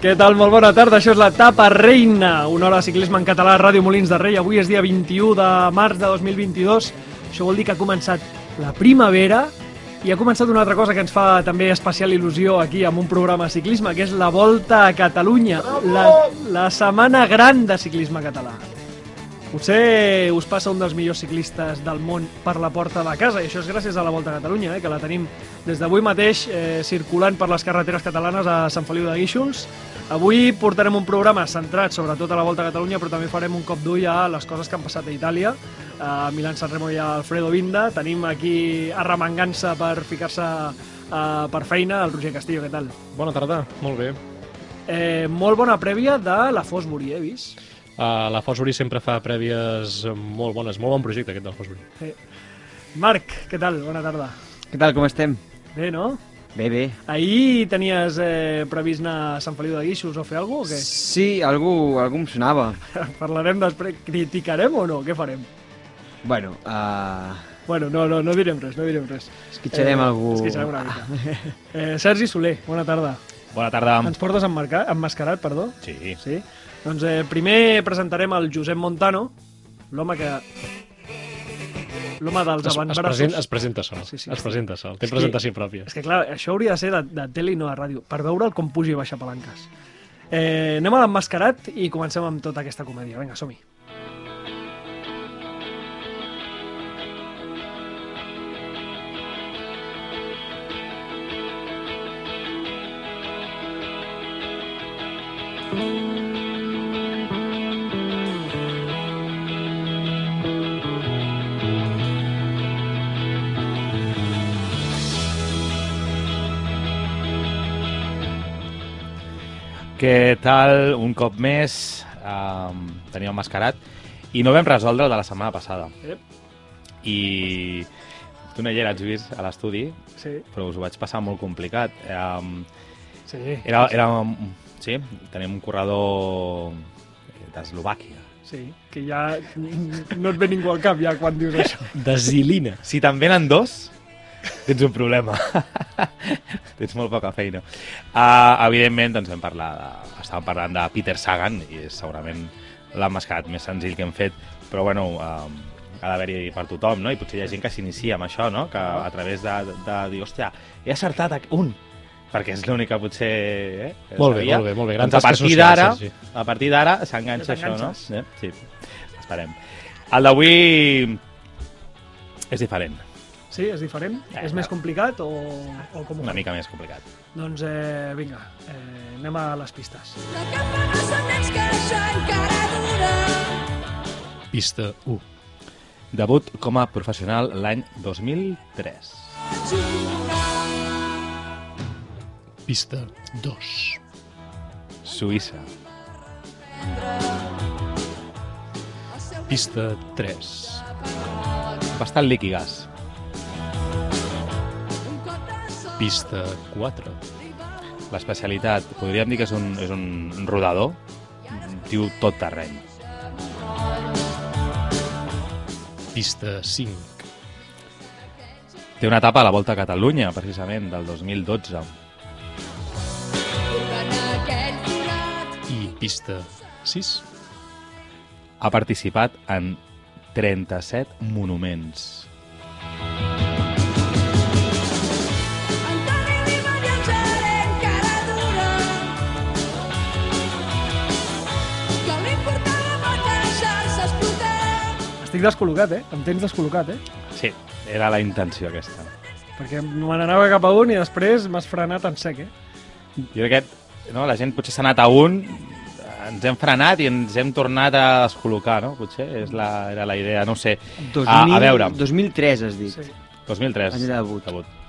Què tal? Molt bona tarda. Això és la Tapa Reina, una hora de ciclisme en català a Ràdio Molins de Rei. Avui és dia 21 de març de 2022. Això vol dir que ha començat la primavera i ha començat una altra cosa que ens fa també especial il·lusió aquí amb un programa de ciclisme, que és la Volta a Catalunya, la, la setmana gran de ciclisme català. Potser us passa un dels millors ciclistes del món per la porta de casa, i això és gràcies a la Volta a Catalunya, eh, que la tenim des d'avui mateix eh, circulant per les carreteres catalanes a Sant Feliu de Guíxols. Avui portarem un programa centrat sobretot a la Volta a Catalunya, però també farem un cop d'ull a les coses que han passat a Itàlia, a Milan Sanremo i a Alfredo Vinda. Tenim aquí arremangant-se per ficar-se eh, per feina el Roger Castillo, què tal? Bona tarda, molt bé. Eh, molt bona prèvia de la Fosbury, he vist? Uh, la Fosbury sempre fa prèvies molt bones, molt bon projecte aquest del Fosbury. Eh. Marc, què tal? Bona tarda. Què tal, com estem? Bé, no? Bé, bé. Ahir tenies eh, previst anar a Sant Feliu de Guíxols o fer alguna cosa o què? Sí, algú, algú em sonava. Parlarem després. Criticarem o no? Què farem? Bueno, uh, Bueno, no, no, no direm res, no direm res. esquitxarem algú... Esquitxarem una mica. Eh, Sergi Soler, bona tarda. Bona tarda. Ens portes emmarcat, emmascarat, perdó? Sí. Sí? Doncs eh, primer presentarem el Josep Montano, l'home que... L'home dels Es, es, avantbraços. present, es presenta sol, Sí, sí. es presenta sol, té És que- presentació pròpia. És que clar, això hauria de ser de, de tele i no de ràdio, per veure'l com puja i baixa palanques. Eh, anem a l'emmascarat i comencem amb tota aquesta comèdia. Vinga, som-hi. Què tal? Un cop més um, teníem mascarat i no vam resoldre el de la setmana passada. Ep. I tu no hi eres vist a l'estudi, Sí, però us ho vaig passar molt complicat. Um, sí. era, era, sí, tenim un corredor d'Eslovàquia. Sí, que ja no et ve ningú al cap ja quan dius això. Desilina. Si te'n venen dos, tens un problema. tens molt poca feina. Uh, evidentment, doncs vam parlar de, estàvem parlant de Peter Sagan, i és segurament l'emmascarat més senzill que hem fet, però bueno, uh, ha d'haver-hi per tothom, no? I potser hi ha gent que s'inicia amb això, no? Que a través de, de, de dir, hòstia, he acertat un, perquè és l'únic que potser eh, Molt bé, sabia. molt bé, molt bé. Doncs a partir d'ara, a partir d'ara s'enganxa això, no? Eh? Sí, esperem. El d'avui és diferent, Sí, és diferent? Eh, és no. més complicat o, o com ho una mica més complicat. Doncs eh, vinga, eh, anem a les pistes. La campana s'entens que això encara dura. Pista 1. Debut com a professional l'any 2003. Pista 2. Suïssa. Pista 3. Bastant líquid Pista 4. L'especialitat, podríem dir que és un, és un rodador, un tio tot terreny. Pista 5. Té una etapa a la Volta a Catalunya, precisament, del 2012. I pista 6. Ha participat en 37 monuments. Estic descol·locat, eh? Em tens descol·locat, eh? Sí, era la intenció aquesta. Perquè me n'anava cap a un i després m'has frenat en sec, eh? Jo crec que no, la gent potser s'ha anat a un, ens hem frenat i ens hem tornat a descol·locar, no? Potser és la, era la idea, no ho sé. 2000, A, a veure, 2003 has dit. Sí. 2003. Any de debut. debut.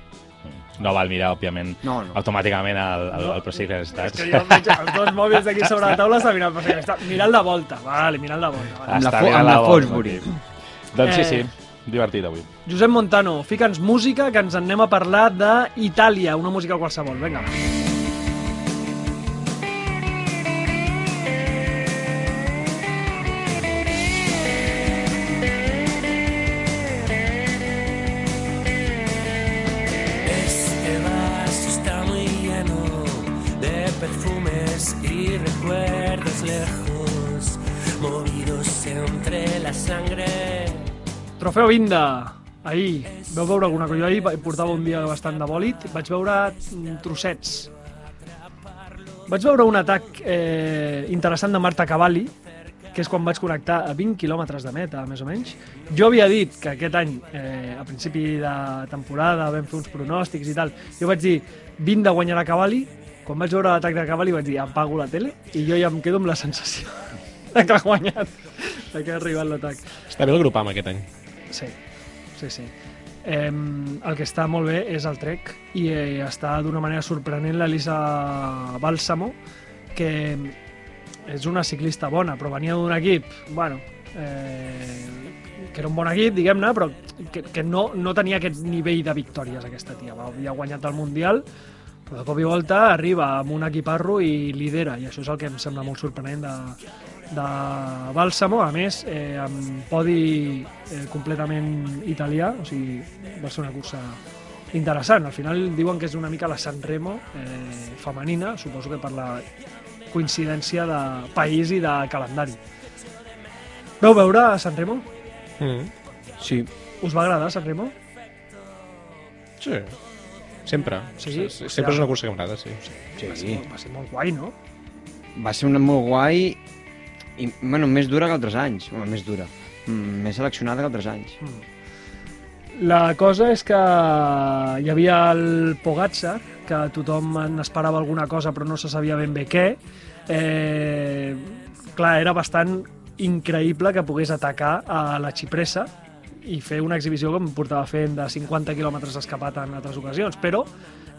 No val mirar, òbviament, No, no. automàticament el, el, el Procycle És Stats. que jo veig els dos mòbils d'aquí sobre la taula està mirant, per està mirant la volta. Vale, mirant la volta. Vale. Amb la fo- amb la bola, Fosbury. aquí. Doncs sí, Eh. sí, divertit avui. Josep Montano, fica'ns música, que ens en anem a parlar d'Itàlia, una música qualsevol. Vinga. Este Trofeu Vinda. Ahir, vau veure alguna cosa? Jo ahir va- portava un dia bastant de bòlit, vaig veure mm, trossets. Vaig veure un atac eh, interessant de Marta Cavalli, que és quan vaig connectar a 20 quilòmetres de meta, més o menys. Jo havia dit que aquest any, eh, a principi de temporada, vam fer uns pronòstics i tal, jo vaig dir, 20 de guanyarà Cavalli, quan vaig veure l'atac de Cavalli vaig dir, apago la tele, i jo ja em quedo amb la sensació que ha guanyat, que ha arribat l'atac. Està bé el grupam aquest any. Sí, sí, sí. Eh, el que està molt bé és el Trek i eh, està d'una manera sorprenent l'Elisa Bálsamo, que és una ciclista bona, però venia d'un equip, bueno, eh, que era un bon equip, diguem-ne, però que, que no, no tenia aquest nivell de victòries aquesta tia. Va, havia guanyat el Mundial, però de cop i volta arriba amb un equiparro i lidera, i això és el que em sembla molt sorprenent de, de Bàlsamo, a més, eh, amb podi eh, completament italià, o sigui, va ser una cursa interessant. Al final diuen que és una mica la San Remo eh, femenina, suposo que per la coincidència de país i de calendari. Vau veure San Remo? Mm. Sí. Us va agradar San Remo? Sí. Sempre. Sí, sí, sempre és una cursa que m'agrada, sí. Va ser, molt- va ser molt guai, no? Va ser una molt guai i, bueno, més dura que altres anys. Bueno, més dura. Mm, més seleccionada que altres anys. La cosa és que hi havia el Pogacar, que tothom esperava alguna cosa però no se sabia ben bé què. Eh, clar, era bastant increïble que pogués atacar a la Xipressa i fer una exhibició que em portava fent de 50 quilòmetres escapat en altres ocasions, però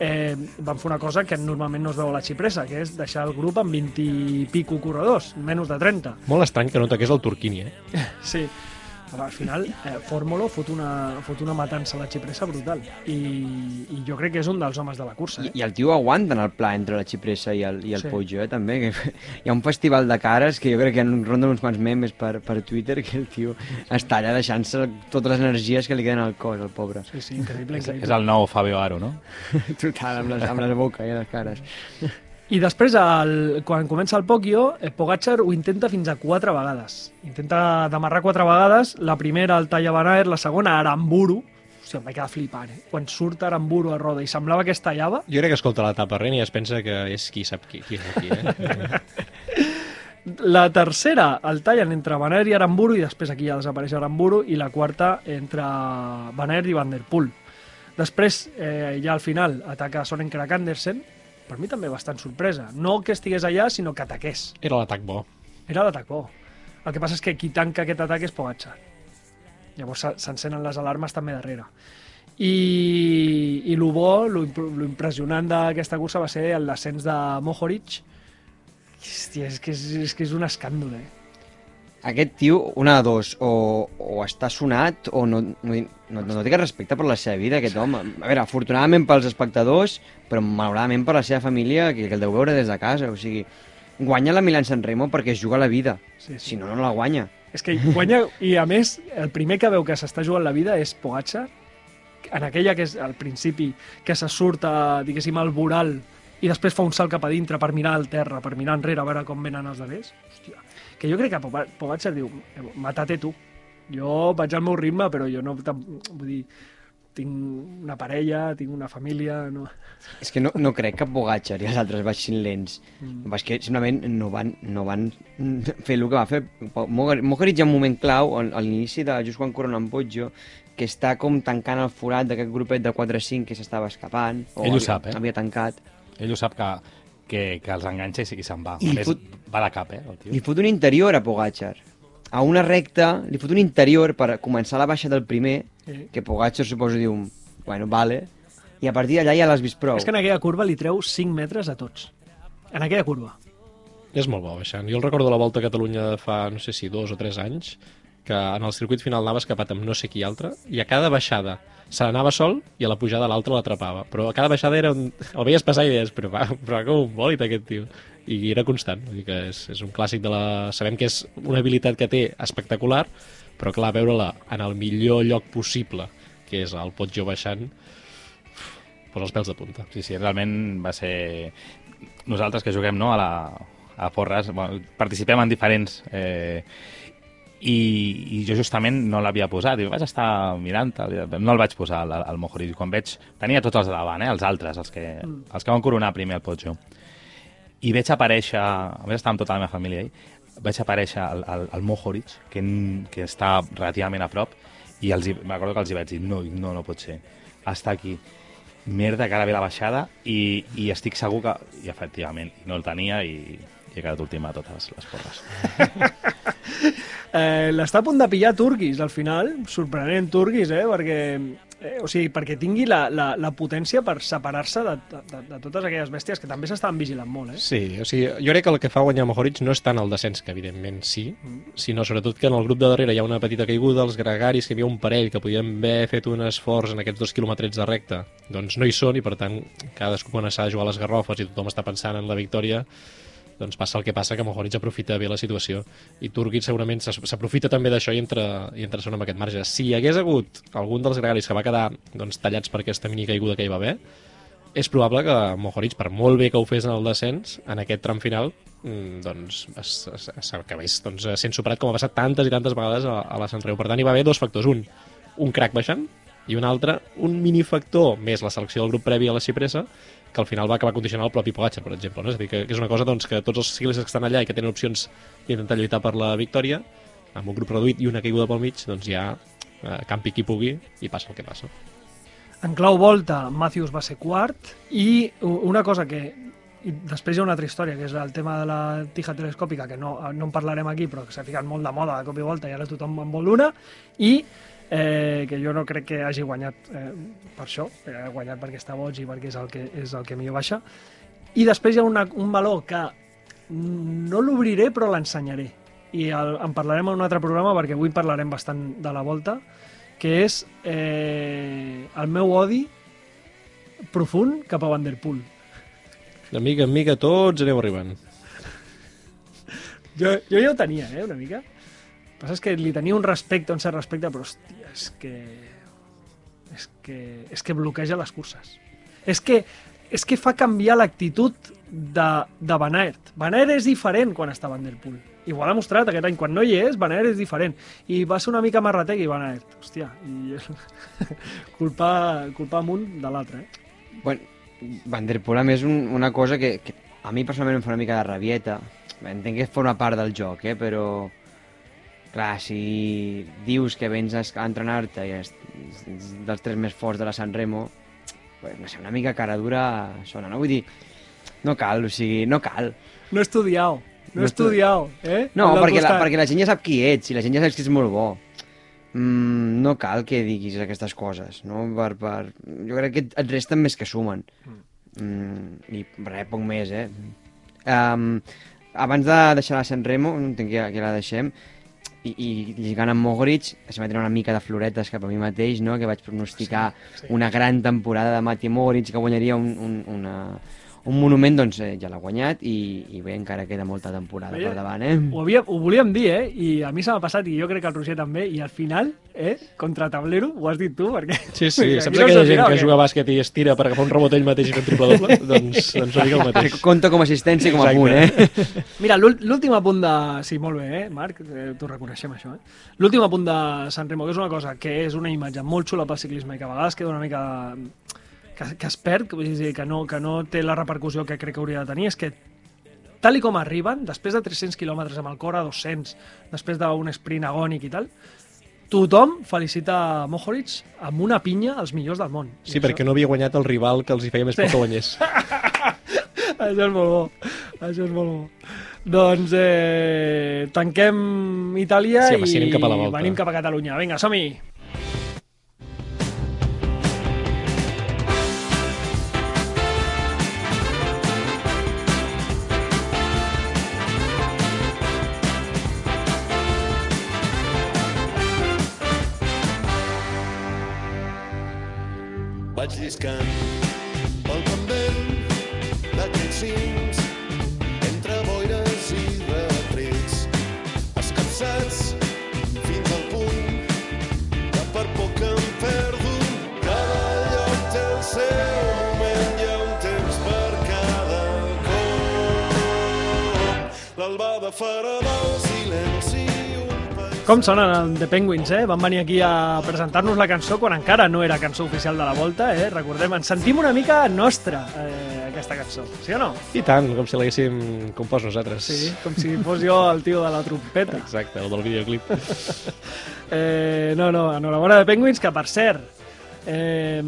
eh, van fer una cosa que normalment no es veu a la Xipressa, que és deixar el grup amb 20 i pico corredors, menys de 30. Molt estrany que no toqués el Turquini, eh? Sí, però al final eh, Fórmulo fot una, fot una matança a la Xipressa brutal I, i jo crec que és un dels homes de la cursa I, eh? I el tio aguanta en el pla entre la Xipressa i el, i el Sí. Poggio, eh, també. Que hi ha un festival de cares que jo crec que en ronden uns quants memes per, per Twitter que el tio està allà deixant-se totes les energies que li queden al cos, el pobre. Sí, sí, increïble, És, increïble. és el nou Fabio Aro, no? Total, amb les, amb les boca i les cares. I després, el, quan comença el Poggio, eh, Pogacar ho intenta fins a quatre vegades. Intenta d'amarrar quatre vegades, la primera al Talla Banaer, la segona Aramburu, sigui, em vaig quedar flipant, eh? Quan surt Aramburu a roda i semblava que es tallava, Jo crec que escolta la tapa Ren i es pensa que és qui sap qui, qui és qui, eh? La tercera el tallen entre Van Aert i Aramburu i després aquí ja desapareix Aramburu i la quarta entre Van Aert i Van der Poel. Després, eh, ja al final, ataca Soren Krak Andersen, per mi també bastant sorpresa. No que estigués allà, sinó que ataqués. Era l'atac bo. Era l'atac bo. El que passa és que qui tanca aquest atac és Pogacar. Llavors se- s'encenen les alarmes també darrere. I, i lo bo, lo impressionant d'aquesta cursa va ser el descens de Mohoric. Hòstia, és que és, és, que és un escàndol, eh? Aquest tio, una de dos, o, o està sonat o no, no, no, no té cap respecte per la seva vida, aquest home. A veure, afortunadament pels espectadors, però malauradament per la seva família, que, que el deu veure des de casa. O sigui, guanya la Milan San Remo perquè es juga la vida. Sí, sí. Si no, no la guanya. És que guanya, i a més, el primer que veu que s'està jugant la vida és Pogacar, en aquella que és al principi, que se surt, a, diguéssim, al voral i després fa un salt cap a dintre per mirar al terra, per mirar enrere a veure com venen els altres. Hòstia, que jo crec que Poga- Pogacar diu, matate tu. Jo vaig al meu ritme, però jo no... Vull dir, tinc una parella, tinc una família... No... És que no, no crec que Pogacar i els altres baixin lents. Mm. És que simplement no van, no van fer el que va fer. Mohoric hi ha un moment clau, a l'inici de just quan corren amb Poggio, que està com tancant el forat d'aquest grupet de 4-5 que s'estava escapant. O Ell ho havia- sap, eh? Havia tancat. Ell ho sap que, que, que els enganxa i, i se'n va. I més, fot- va de cap, eh, el tio. Li fot un interior a Pogacar. A una recta, li fot un interior per començar la baixa del primer, Eh. que Pogacar suposo diu, bueno, vale, i a partir d'allà ja l'has vist prou. És que en aquella curva li treu 5 metres a tots. En aquella curva. És molt bo, baixant. Jo el recordo la Volta a Catalunya de fa, no sé si dos o tres anys, que en el circuit final anava escapat amb no sé qui altre, i a cada baixada se n'anava sol i a la pujada l'altre l'atrapava. Però a cada baixada era un... el veies passar i deies, però va, però com un bòlit aquest tio. I era constant. Vull dir que és, és un clàssic de la... Sabem que és una habilitat que té espectacular, però clar, veure-la en el millor lloc possible, que és el Potjo baixant, posa els pèls de punta. Sí, sí, realment va ser... Nosaltres que juguem no, a, la, a Porres, bueno, participem en diferents... Eh, i, i jo justament no l'havia posat, i vaig estar mirant, no el vaig posar al, al Mojoric, quan veig... Tenia tots els de davant, eh, els altres, els que, mm. els que van coronar primer el Potjo. I veig aparèixer, a més estàvem tota la meva família ahí, vaig aparèixer el, el, el Mojoric, que, que està relativament a prop, i els, m'acordo que els hi vaig dir, no, no, no pot ser, està aquí. Merda, que ara ve la baixada, i, i estic segur que... I efectivament, no el tenia i, i he quedat última a totes les porres. Eh, L'està a punt de pillar Turquis, al final. Sorprenent Turquis, eh? Perquè, eh, o sigui, perquè tingui la, la, la potència per separar-se de, de, de totes aquelles bèsties que també s'estaven vigilant molt, eh? Sí, o sigui, jo crec que el que fa guanyar Mohoric no és tant el descens, que evidentment sí, sinó sobretot que en el grup de darrere hi ha una petita caiguda, els gregaris, que hi havia un parell que podien haver fet un esforç en aquests dos quilometrets de recta, doncs no hi són i per tant cadascú quan s'ha de jugar a les garrofes i tothom està pensant en la victòria, doncs passa el que passa, que Mohoric aprofita bé la situació i Turkic segurament s'aprofita també d'això i entra, i entra segon amb aquest marge. Si hi hagués hagut algun dels gregaris que va quedar doncs, tallats per aquesta mini caiguda que hi va haver, és probable que Mohoric, per molt bé que ho fes en el descens, en aquest tram final, mm, doncs s'acabés doncs, sent superat com ha passat tantes i tantes vegades a, a la Sant Reu. Per tant, hi va haver dos factors. Un, un crack baixant, i un altre, un minifactor, més la selecció del grup previ a la Cipressa, que al final va acabar condicionant el propi Pogacar, per exemple. No? És a dir, que, que és una cosa doncs, que tots els ciclistes que estan allà i que tenen opcions d'intentar lluitar per la victòria, amb un grup reduït i una caiguda pel mig, doncs ja eh, campi qui pugui i passa el que passa. En clau volta, Matthews va ser quart i una cosa que i després hi ha una altra història, que és el tema de la tija telescòpica, que no, no en parlarem aquí, però que s'ha ficat molt de moda de cop i volta i ara tothom en vol una, i eh, que jo no crec que hagi guanyat eh, per això, eh, ha guanyat perquè està boig i perquè és el que, és el que millor baixa. I després hi ha una, un valor que no l'obriré però l'ensenyaré. I el, en parlarem en un altre programa perquè avui parlarem bastant de la volta, que és eh, el meu odi profund cap a Van Der Poel. De mica en mica tots aneu arribant. Jo, jo ja ho tenia, eh, una mica. Passa és que li tenia un respecte, un cert respecte, però hòstia, és que... És que, és que bloqueja les curses. És que, és que fa canviar l'actitud de, de Van Aert. Van Aert és diferent quan està Van Der Poel. I ho ha demostrat aquest any. Quan no hi és, Van Aert és diferent. I va ser una mica marrategui, Van Aert. Hòstia, i culpa, culpa amb un de l'altre, eh? Bueno, Van der Poel, a més, un, una cosa que, que a mi personalment em fa una mica de rabieta. Entenc que forma part del joc, eh? però... Clar, si dius que vens a entrenar-te i és dels tres més forts de la San Remo, pues, no sé, una mica cara dura sona, no? Vull dir, no cal, o sigui, no cal. No he estudiat, no, No he estudiat, eh? No, perquè la, perquè la gent ja sap qui ets, i la gent ja sap que ets molt bo. Mm, no cal que diguis aquestes coses, no? Per, per... Jo crec que et resten més que sumen. Mm, I res, poc més, eh? Um, abans de deixar la San Remo, no entenc que, que la deixem, i, i lligant amb Mogoric, es va tenir una mica de floretes cap a mi mateix, no? que vaig pronosticar sí, sí. una gran temporada de Mati Mogoric, que guanyaria un, un, una, un monument, doncs eh, ja l'ha guanyat i, i bé, encara queda molta temporada Veia- per davant, eh? Ho, havia, ho volíem dir, eh? I a mi se m'ha passat, i jo crec que el Roger també, i al final, eh? Contra tablero, ho has dit tu, perquè... Sí, sí, Aquí saps no aquella gent que què? juga a bàsquet i es tira per agafar un rebot ell mateix i fer un triple doble? doncs, doncs una mica el mateix. Compta com a assistència i com a Exacte. punt, eh? Mira, l'úl- l'últim apunt de... Sí, molt bé, eh, Marc? Eh, T'ho reconeixem, això, eh? L'últim apunt de San Remo, que és una cosa que és una imatge molt xula pel ciclisme i que a vegades queda una mica... que, que es perd, que, vull dir, que, no, que no té la repercussió que crec que hauria de tenir, és que tal i com arriben, després de 300 quilòmetres amb el cor a 200, després d'un sprint agònic i tal, tothom felicita Mohoric amb una pinya als millors del món. I Sí, perquè no havia guanyat el rival que els hi feia més por que guanyés. Això és molt bo. Això és molt bo. Doncs eh, tanquem Itàlia Sí, home, sí, i anem cap a la volta. venim cap a Catalunya. Vinga, som-hi! Sonen The Penguins, eh? Van venir aquí a presentar-nos la cançó quan encara no era cançó oficial de la Volta, eh? Recordem, ens sentim una mica nostra, eh, aquesta cançó, sí o no? I tant, com si l'haguéssim compost nosaltres. Sí, com si fos jo el tio de la trompeta. Exacte, el del videoclip. Eh, no, no, enhorabona de Penguins, que per cert, eh,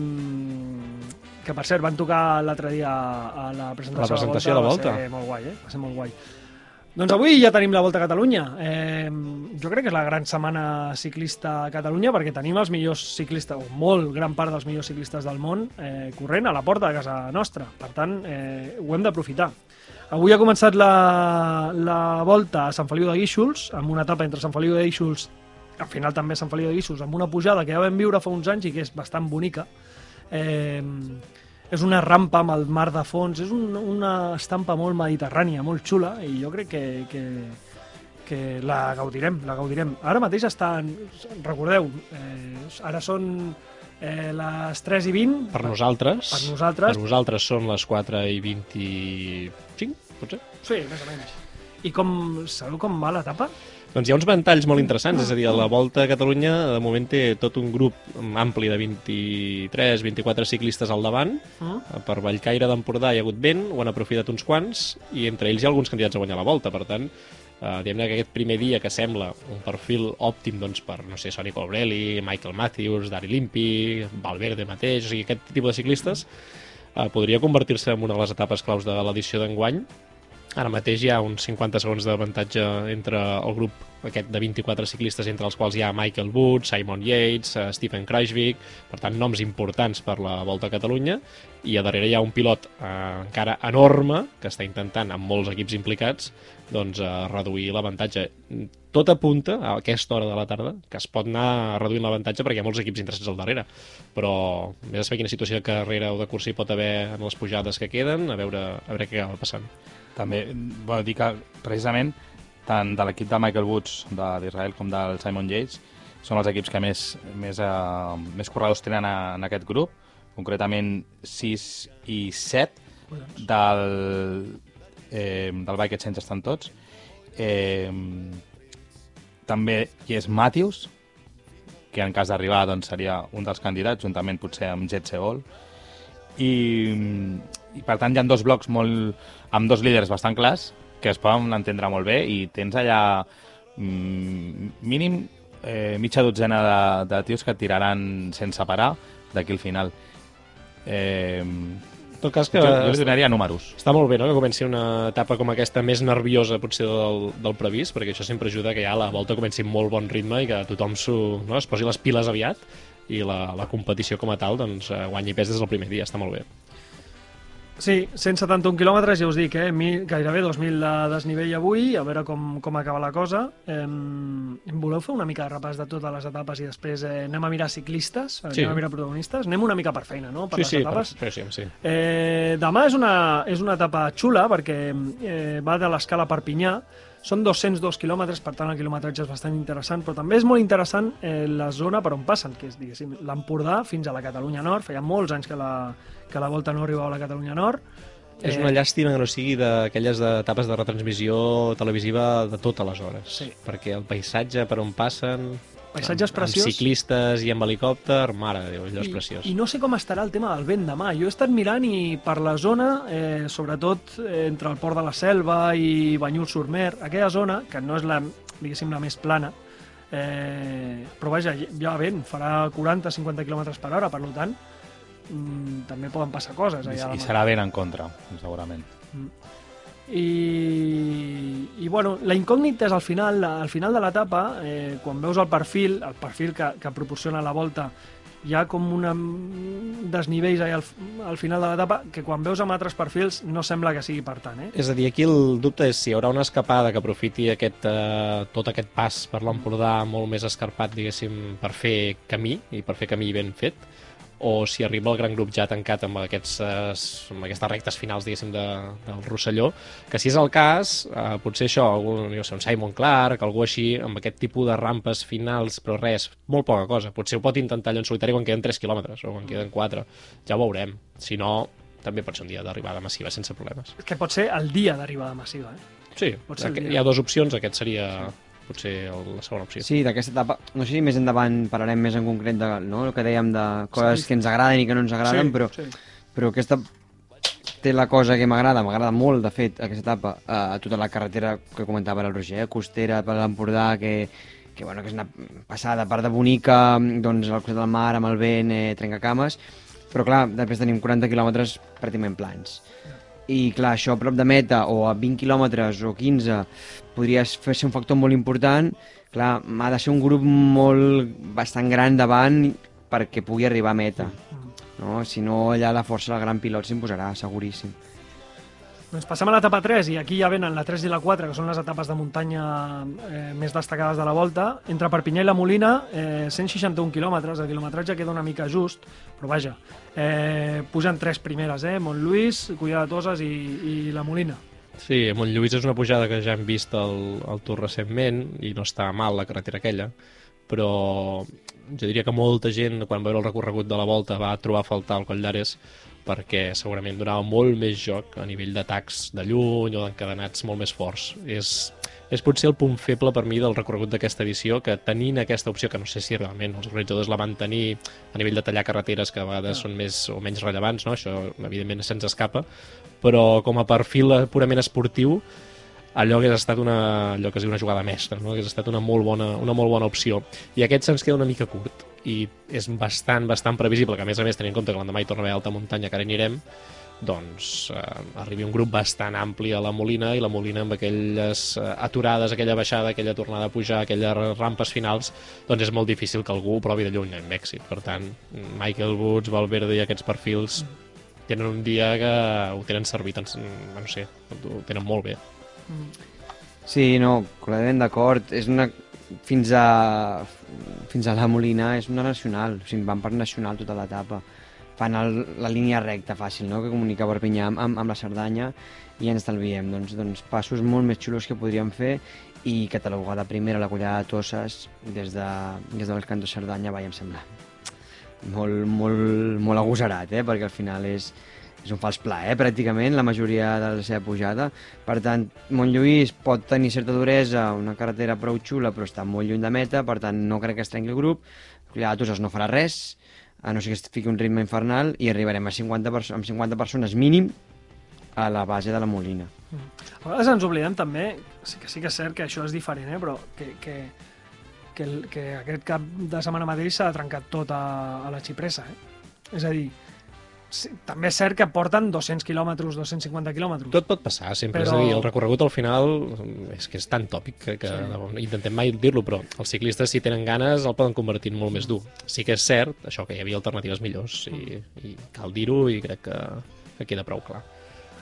que per cert van tocar l'altre dia a la presentació, La presentació de la Volta. Va ser molt guai, eh? Va ser molt guai. Doncs avui ja tenim la Volta a Catalunya. Eh, jo crec que és la gran setmana ciclista a Catalunya perquè tenim els millors ciclistes, o molt gran part dels millors ciclistes del món, eh, corrent a la porta de casa nostra. Per tant, eh, ho hem d'aprofitar. Avui ha començat la, la volta a Sant Feliu de Guíxols, amb una etapa entre Sant Feliu de Guíxols, al final també Sant Feliu de Guíxols, amb una pujada que ja vam viure fa uns anys i que és bastant bonica. Eh, és una rampa amb el mar de fons, és un, una estampa molt mediterrània, molt xula, i jo crec que, que, que la gaudirem, la gaudirem. Ara mateix estan, recordeu, eh, ara són eh, les 3 i 20, Per nosaltres, per nosaltres, per vosaltres són les 4 i 25, potser? sí, més o menys. I com, sabeu com va l'etapa? Doncs hi ha uns ventalls molt interessants, és a dir, a la Volta a Catalunya de moment té tot un grup ampli de 23-24 ciclistes al davant. Mm? Per Vallcaire d'Empordà hi ha hagut vent, ho han aprofitat uns quants, i entre ells hi ha alguns candidats a guanyar la Volta. Per tant, eh, diguem-ne que aquest primer dia que sembla un perfil òptim doncs, per, no sé, Sonny Colbrelli, Michael Matthews, Dari Limpi, Valverde mateix, o sigui, aquest tipus de ciclistes eh, podria convertir-se en una de les etapes claus de l'edició d'enguany. Ara mateix hi ha uns 50 segons d'avantatge entre el grup aquest de 24 ciclistes, entre els quals hi ha Michael Wood, Simon Yates, eh, Stephen Kreisvik, per tant, noms importants per la Volta a Catalunya, i a darrere hi ha un pilot eh, encara enorme, que està intentant, amb molts equips implicats, doncs, eh, reduir l'avantatge. Tot apunta, a aquesta hora de la tarda, que es pot anar reduint l'avantatge perquè hi ha molts equips interessats al darrere. Però vés a saber quina situació de carrera o de cursa hi pot haver en les pujades que queden, a veure, a veure què acaba passant. També vol dir que, precisament, tant de l'equip de Michael Woods d'Israel com del Simon Yates són els equips que més, més, eh, més corredors tenen en aquest grup, concretament 6 i 7 del, eh, del Bike Exchange estan tots. Eh, també hi és Matthews, que en cas d'arribar doncs, seria un dels candidats, juntament potser amb Jet Seol. I, i per tant hi ha dos blocs molt, amb dos líders bastant clars que es poden entendre molt bé i tens allà mm, mínim eh, mitja dotzena de, de tios que tiraran sense parar d'aquí al final. Eh, En tot cas, que jo, jo li donaria números. Està molt bé, no?, que comenci una etapa com aquesta més nerviosa, potser, del, del previst, perquè això sempre ajuda que ja la volta comenci amb molt bon ritme i que tothom no, es posi les piles aviat i la, la competició com a tal doncs, eh, guanyi pes des del primer dia, està molt bé. Sí, 171 quilòmetres, ja us dic, eh? Mi, gairebé 2.000 de desnivell avui, a veure com, com acaba la cosa. Eh, voleu fer una mica de repàs de totes les etapes i després eh, anem a mirar ciclistes, Sí. anem a mirar protagonistes? Anem una mica per feina, no?, per sí, les sí, etapes. per, sí, sí. Eh, demà és una, és una etapa xula perquè eh, va de l'escala Perpinyà, són 202 quilòmetres, per tant el quilometratge és bastant interessant, però també és molt interessant eh, la zona per on passen, que és, diguéssim, l'Empordà fins a la Catalunya Nord. Feia molts anys que la, que la Volta no arribava a la Catalunya Nord. És una llàstima que no sigui d'aquelles etapes de retransmissió televisiva de totes les hores, Sí. perquè el paisatge per on passen... Paisatges amb, preciós. Amb ciclistes i amb helicòpter, mare de Déu, allò és preciós. I, I no sé com estarà el tema del vent demà. Jo he estat mirant i per la zona, eh, sobretot eh, entre el Port de la Selva i Banyuls-sur-Mer, aquella zona, que no és la, diguéssim, la més plana, eh, però vaja, ha vent, farà 40-50 km per hora, per tant, mm, també poden passar coses I, allà. i mà. serà ben en contra, segurament. I, i bueno, la incògnita és al final, al final de l'etapa, eh, quan veus el perfil, el perfil que, que proporciona la volta, hi ha com una desnivells allà al, al final de l'etapa que quan veus amb altres perfils no sembla que sigui per tant, eh? És a dir, aquí el dubte és si hi haurà una escapada que aprofiti aquest, eh, tot aquest pas per l'Empordà molt més escarpat, diguéssim, per fer camí, i per fer camí ben fet, o si arriba el gran grup ja tancat amb, aquests, amb aquestes rectes finals, diguéssim, de, del Rosselló, que si és el cas, eh, potser això, algun, jo sé, un Simon Clark, algú així, amb aquest tipus de rampes finals, però res, molt poca cosa. Potser ho pot intentar allò en solitari quan queden 3 quilòmetres, o quan queden 4. Ja ho veurem. Si no, també pot ser un dia d'arribada massiva sense problemes. Que pot ser el dia d'arribada massiva, eh? Sí, Pot ser hi ha dues opcions, aquest seria potser el, la segona opció. Sí, d'aquesta etapa, no sé si més endavant parlarem més en concret de, no, el que dèiem de coses Sí. que ens agraden i que no ens agraden, però, sí. però aquesta té la cosa que m'agrada, m'agrada molt, de fet, aquesta etapa, a tota la carretera que comentava el Roger, eh, costera per l'Empordà, que, que, bueno, que és una passada, part de bonica, doncs al costat del mar, amb el vent, eh, trencacames, però clar, després tenim 40 quilòmetres pràcticament plans. I clar, això a prop de meta o a 20 quilòmetres o 15 podria fer ser un factor molt important. Clar, ha de ser un grup molt bastant gran davant perquè pugui arribar a meta. No? Si no, allà la força del gran pilot s'imposarà, seguríssim. Doncs passem a l'etapa 3 i aquí ja venen la 3 i la 4, que són les etapes de muntanya eh, més destacades de la volta. Entre Perpinyà i la Molina, eh, 161 quilòmetres, el quilometratge queda una mica just, però vaja, eh, pugen tres primeres, eh, Montlluís, Cullà de Toses i, i la Molina. Sí, Montlluís és una pujada que ja hem vist al, al Tour recentment i no està mal la carretera aquella, però jo diria que molta gent, quan veure el recorregut de la volta, va trobar a faltar el Coll d'Ares perquè segurament donava molt més joc a nivell d'atacs de lluny o d'encadenats molt més forts. És, és potser el punt feble per mi del recorregut d'aquesta edició, que tenint aquesta opció, que no sé si realment els organitzadors la van tenir a nivell de tallar carreteres que a vegades són més o menys rellevants, no? això evidentment se'ns escapa, però com a perfil purament esportiu allò hagués estat una, allò que es diu una jugada mestra, no? hagués estat una molt, bona, una molt bona opció. I aquest se'ns queda una mica curt i és bastant, bastant previsible que a més a més tenint en compte que l'endemà hi torna a haver alta muntanya que ara anirem doncs eh, arribi un grup bastant ampli a la Molina i la Molina amb aquelles eh, aturades, aquella baixada, aquella tornada a pujar, aquelles rampes finals, doncs és molt difícil que algú provi de lluny amb èxit. Per tant, Michael Woods, Valverde i aquests perfils tenen un dia que ho tenen servit, no sé, ho tenen molt bé. Sí, no, completament d'acord. És una... Fins a... Fins a la Molina és una nacional, o sigui, van per nacional tota l'etapa. Fan el, la línia recta fàcil, no?, que comunica Perpinyà amb, amb, amb la Cerdanya i ens estalviem, doncs, doncs passos molt més xulos que podríem fer i catalogar de primera la collada de Tosses des, de, des del Canto Cerdanya, vaja, em sembla molt, molt, molt agosarat, eh? perquè al final és, és un fals pla, eh? pràcticament, la majoria de la seva pujada. Per tant, Montlluís pot tenir certa duresa, una carretera prou xula, però està molt lluny de meta, per tant, no crec que es trenqui el grup. Collada de Toses no farà res, a no ser que es fiqui un ritme infernal, i arribarem a 50 perso amb 50 persones mínim a la base de la Molina. A vegades ens oblidem també, sí que sí que és cert que això és diferent, eh? però que, que, que, el, que aquest cap de setmana mateix s'ha trencat tot a, a la xipressa. Eh? És a dir, sí, també és cert que porten 200 quilòmetres, 250 quilòmetres. Tot pot passar, sempre. Però-. És a dir, el recorregut al final és que és tan tòpic que, que sí. intentem mai dir-lo, però els ciclistes, si tenen ganes, el poden convertir en molt més dur. Sí que és cert, això, que hi havia alternatives millors, i, i cal dir-ho, i crec que, que queda prou clar.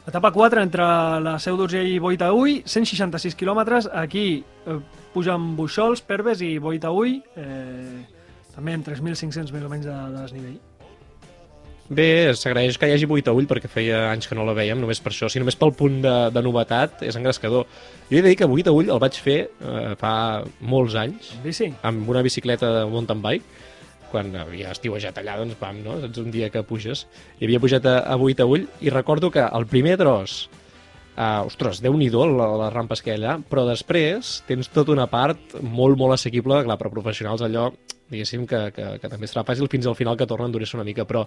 Etapa 4 entre la Seu d'Urgell i Boitaúll, 166 quilòmetres. Aquí eh, pugen Buixols, Perves i Boitaúll, eh, també en 3.500 més o menys de, de desnivell. Bé, s'agraeix que hi hagi buit a ull perquè feia anys que no la veiem, només per això, si només pel punt de, de novetat és engrescador. Jo he de dir que buit a ull el vaig fer eh, fa molts anys, En bici? amb una bicicleta de mountain bike, quan havia estiuejat allà, doncs vam, no? Saps, un dia que puges. I havia pujat a, a buit a ull i recordo que el primer tros Uh, ostres, déu nhi la, les rampes que hi ha allà, però després tens tota una part molt, molt assequible, clar, per professionals allò, diguéssim, que, que, que també serà fàcil fins al final que torna a endurir-se una mica, però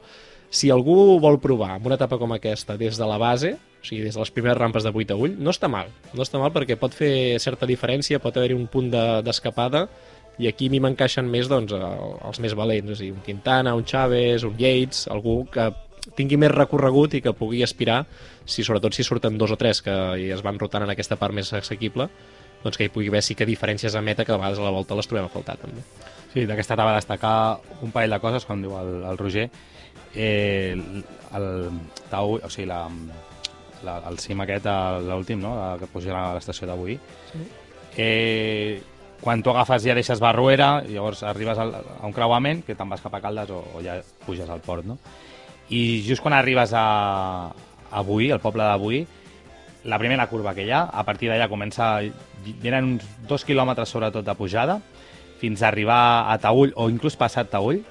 si algú vol provar amb una etapa com aquesta des de la base, o sigui, des de les primeres rampes de 8 a ull, no està mal, no està mal perquè pot fer certa diferència, pot haver-hi un punt de- d'escapada, i aquí a mi m'encaixen més doncs, el- els més valents, a dir, un Quintana, un Chaves, un Yates, algú que tingui més recorregut i que pugui aspirar, si sobretot si surten dos o tres que es van rotant en aquesta part més assequible, doncs que hi pugui haver sí que diferències a meta que a vegades a la volta les trobem a faltar també. Sí, d'aquesta etapa destacar un parell de coses, com diu el, el Roger. Eh, el, tau, o sigui, la, la, el cim aquest, l'últim, no?, la que puja a l'estació d'avui. Sí. Eh, quan tu agafes ja deixes Barruera, llavors arribes al, a un creuament, que te'n vas cap a Caldes o, o ja puges al port, no? I just quan arribes a, a Avui, al poble d'Avui, la primera curva que hi ha, a partir d'allà comença... Venen uns dos quilòmetres sobretot de pujada, fins a arribar a Taüll, o inclús passat Taüll,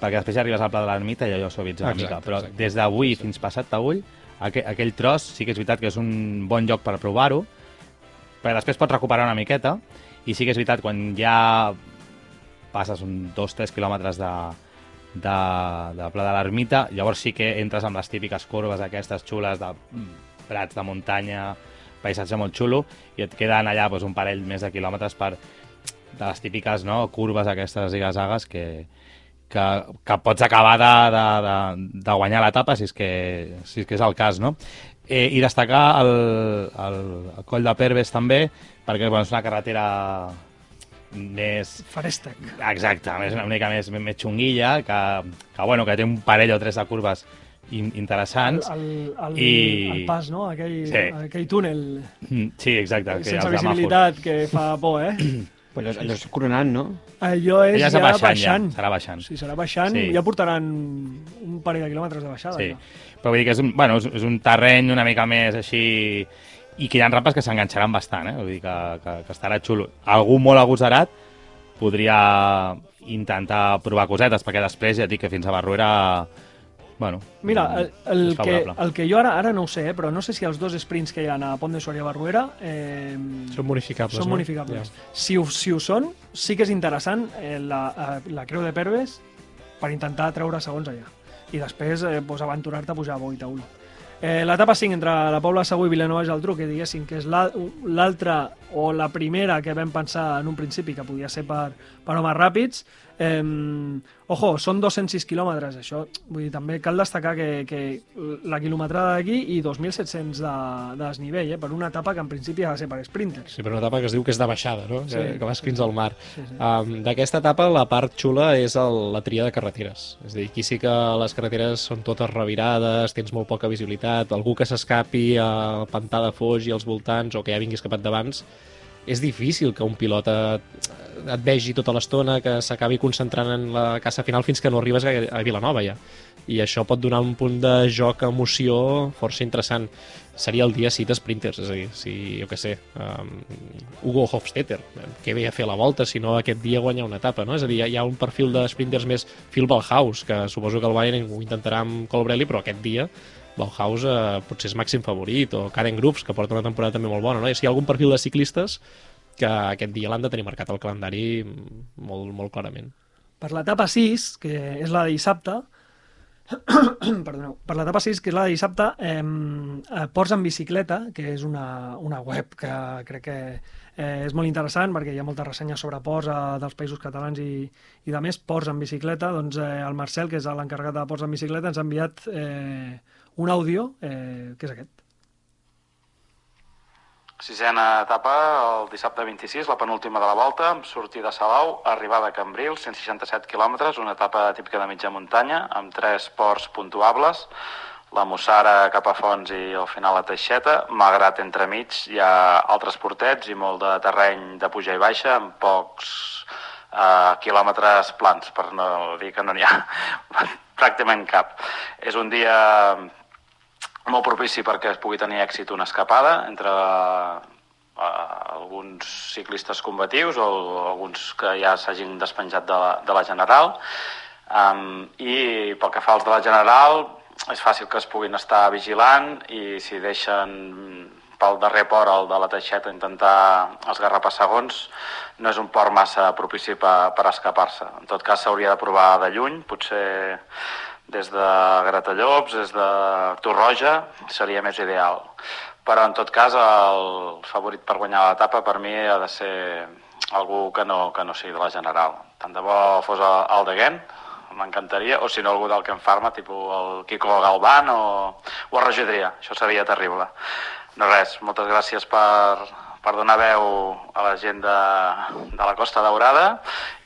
perquè després ja arribes al Pla de l'Ermita i allò suavitza una Exacte, mica. Però exacte. des d'avui fins passat Taüll, aquell, aquell tros sí que és veritat que és un bon lloc per provar-ho, Però després pots recuperar una miqueta, i sí que és veritat, quan ja passes un 2-3 quilòmetres de, de, de Pla de l'Ermita, llavors sí que entres amb les típiques curves aquestes xules de mm, prats de muntanya, paisatge molt xulo, i et queden allà doncs, un parell més de quilòmetres per de les típiques no, curves aquestes zigazagues que, que, que pots acabar de, de, de, de guanyar l'etapa si, és que, si és que és el cas, no? Eh, I destacar el, el, el coll de Perves també, perquè bueno, és una carretera més... Farèstec. Exacte, més, una mica més, més xunguilla, que, que, bueno, que té un parell o tres de curves in, El, interessants. el, el, I- el pas, no? Aquell, Sí. aquell túnel Mm, Sí, exacte. que sense visibilitat que fa por, eh? Pues allò és coronant, no? Allò és ja és baixant, baixant. ja. Serà baixant. Sí, serà baixant. Sí. Ja portaran un parell de quilòmetres de baixada. Sí, Ja. però vull dir que és un, bueno, és, és un terreny una mica més així i que hi ha rampes que s'enganxaran bastant, eh? Vull dir que, que, que estarà xulo. Algú molt agosarat podria intentar provar cosetes, perquè després ja et dic que fins a Barruera bueno, Mira, el, el, és que, el que jo ara ara no ho sé, eh, però no sé si els dos sprints que hi ha a Pont de Suària Barruera eh, Són bonificables, són no? bonificables. Si, ho, si ho són, sí que és interessant eh, la, eh, la Creu de Perves per intentar treure segons allà. I després eh, pues, aventurar-te a pujar a Boitaúl. Eh, L'etapa 5 entre la Pobla Segur i Vilanova i Geltrú, que diguéssim que és la- l'altra o la primera que vam pensar en un principi que podia ser per, per homes ràpids, eh, ojo, són 206 quilòmetres, això, vull dir, també cal destacar que, que la quilometrada d'aquí i 2.700 de, de desnivell, eh, per una etapa que en principi ha de ser per sprinters. Sí, però una etapa que es diu que és de baixada, no? Sí. Que, que vas fins al mar. Sí, sí. Um, D'aquesta etapa, la part xula és el, la tria de carreteres. És a dir, aquí sí que les carreteres són totes revirades, tens molt poca visibilitat, algú que s'escapi al pantà de Foix i als voltants o que ja vingui escapat d'abans, és difícil que un pilot et, et vegi tota l'estona, que s'acabi concentrant en la caça final fins que no arribes a, a Vilanova ja. I això pot donar un punt de joc, emoció força interessant. Seria el dia sí d'esprinters, és a dir, si, jo què sé, um, Hugo Hofstetter, que ve a fer la volta, si no aquest dia guanyar una etapa, no? És a dir, hi ha, un perfil de sprinters més Phil Ballhaus, que suposo que el Bayern ho intentarà amb Colbrelli, però aquest dia Bauhaus eh, potser és màxim favorit, o Karen Groups, que porta una temporada també molt bona, no? I si hi ha algun perfil de ciclistes que aquest dia l'han de tenir marcat al calendari molt, molt clarament. Per l'etapa 6, que és la de dissabte, perdoneu, per l'etapa 6, que és la de dissabte, eh, Ports en bicicleta, que és una, una web que crec que eh, és molt interessant perquè hi ha moltes ressenyes sobre ports eh, dels països catalans i, i de més, Ports en bicicleta, doncs eh, el Marcel, que és l'encarregat de Ports en bicicleta, ens ha enviat eh, un àudio, eh, que és aquest. Sisena etapa, el dissabte 26, la penúltima de la volta, amb sortida a Salau, arribada a Cambrils, 167 quilòmetres, una etapa típica de mitja muntanya, amb tres ports puntuables, la Mossara cap a Fons i al final la Teixeta, malgrat entremig hi ha altres portets i molt de terreny de puja i baixa, amb pocs eh, quilòmetres plans, per no dir que no n'hi ha pràcticament cap. És un dia molt propici perquè es pugui tenir èxit una escapada entre eh, alguns ciclistes combatius o alguns que ja s'hagin despenjat de la, de la General. Um, I pel que fa als de la General, és fàcil que es puguin estar vigilant i si deixen pel darrer port, el de la Teixeta, intentar esgarrapar segons, no és un port massa propici per, per escapar-se. En tot cas, s'hauria de provar de lluny, potser des de Gratallops, des de Torroja, seria més ideal. Però, en tot cas, el favorit per guanyar l'etapa per mi ha de ser algú que no, que no sigui de la General. Tant de bo fos el, de Gent, m'encantaria, o si no algú del Ken Farma, tipus el Kiko Galván o, o el Regidria, això seria terrible. No res, moltes gràcies per, per donar veu a la gent de, de la Costa Daurada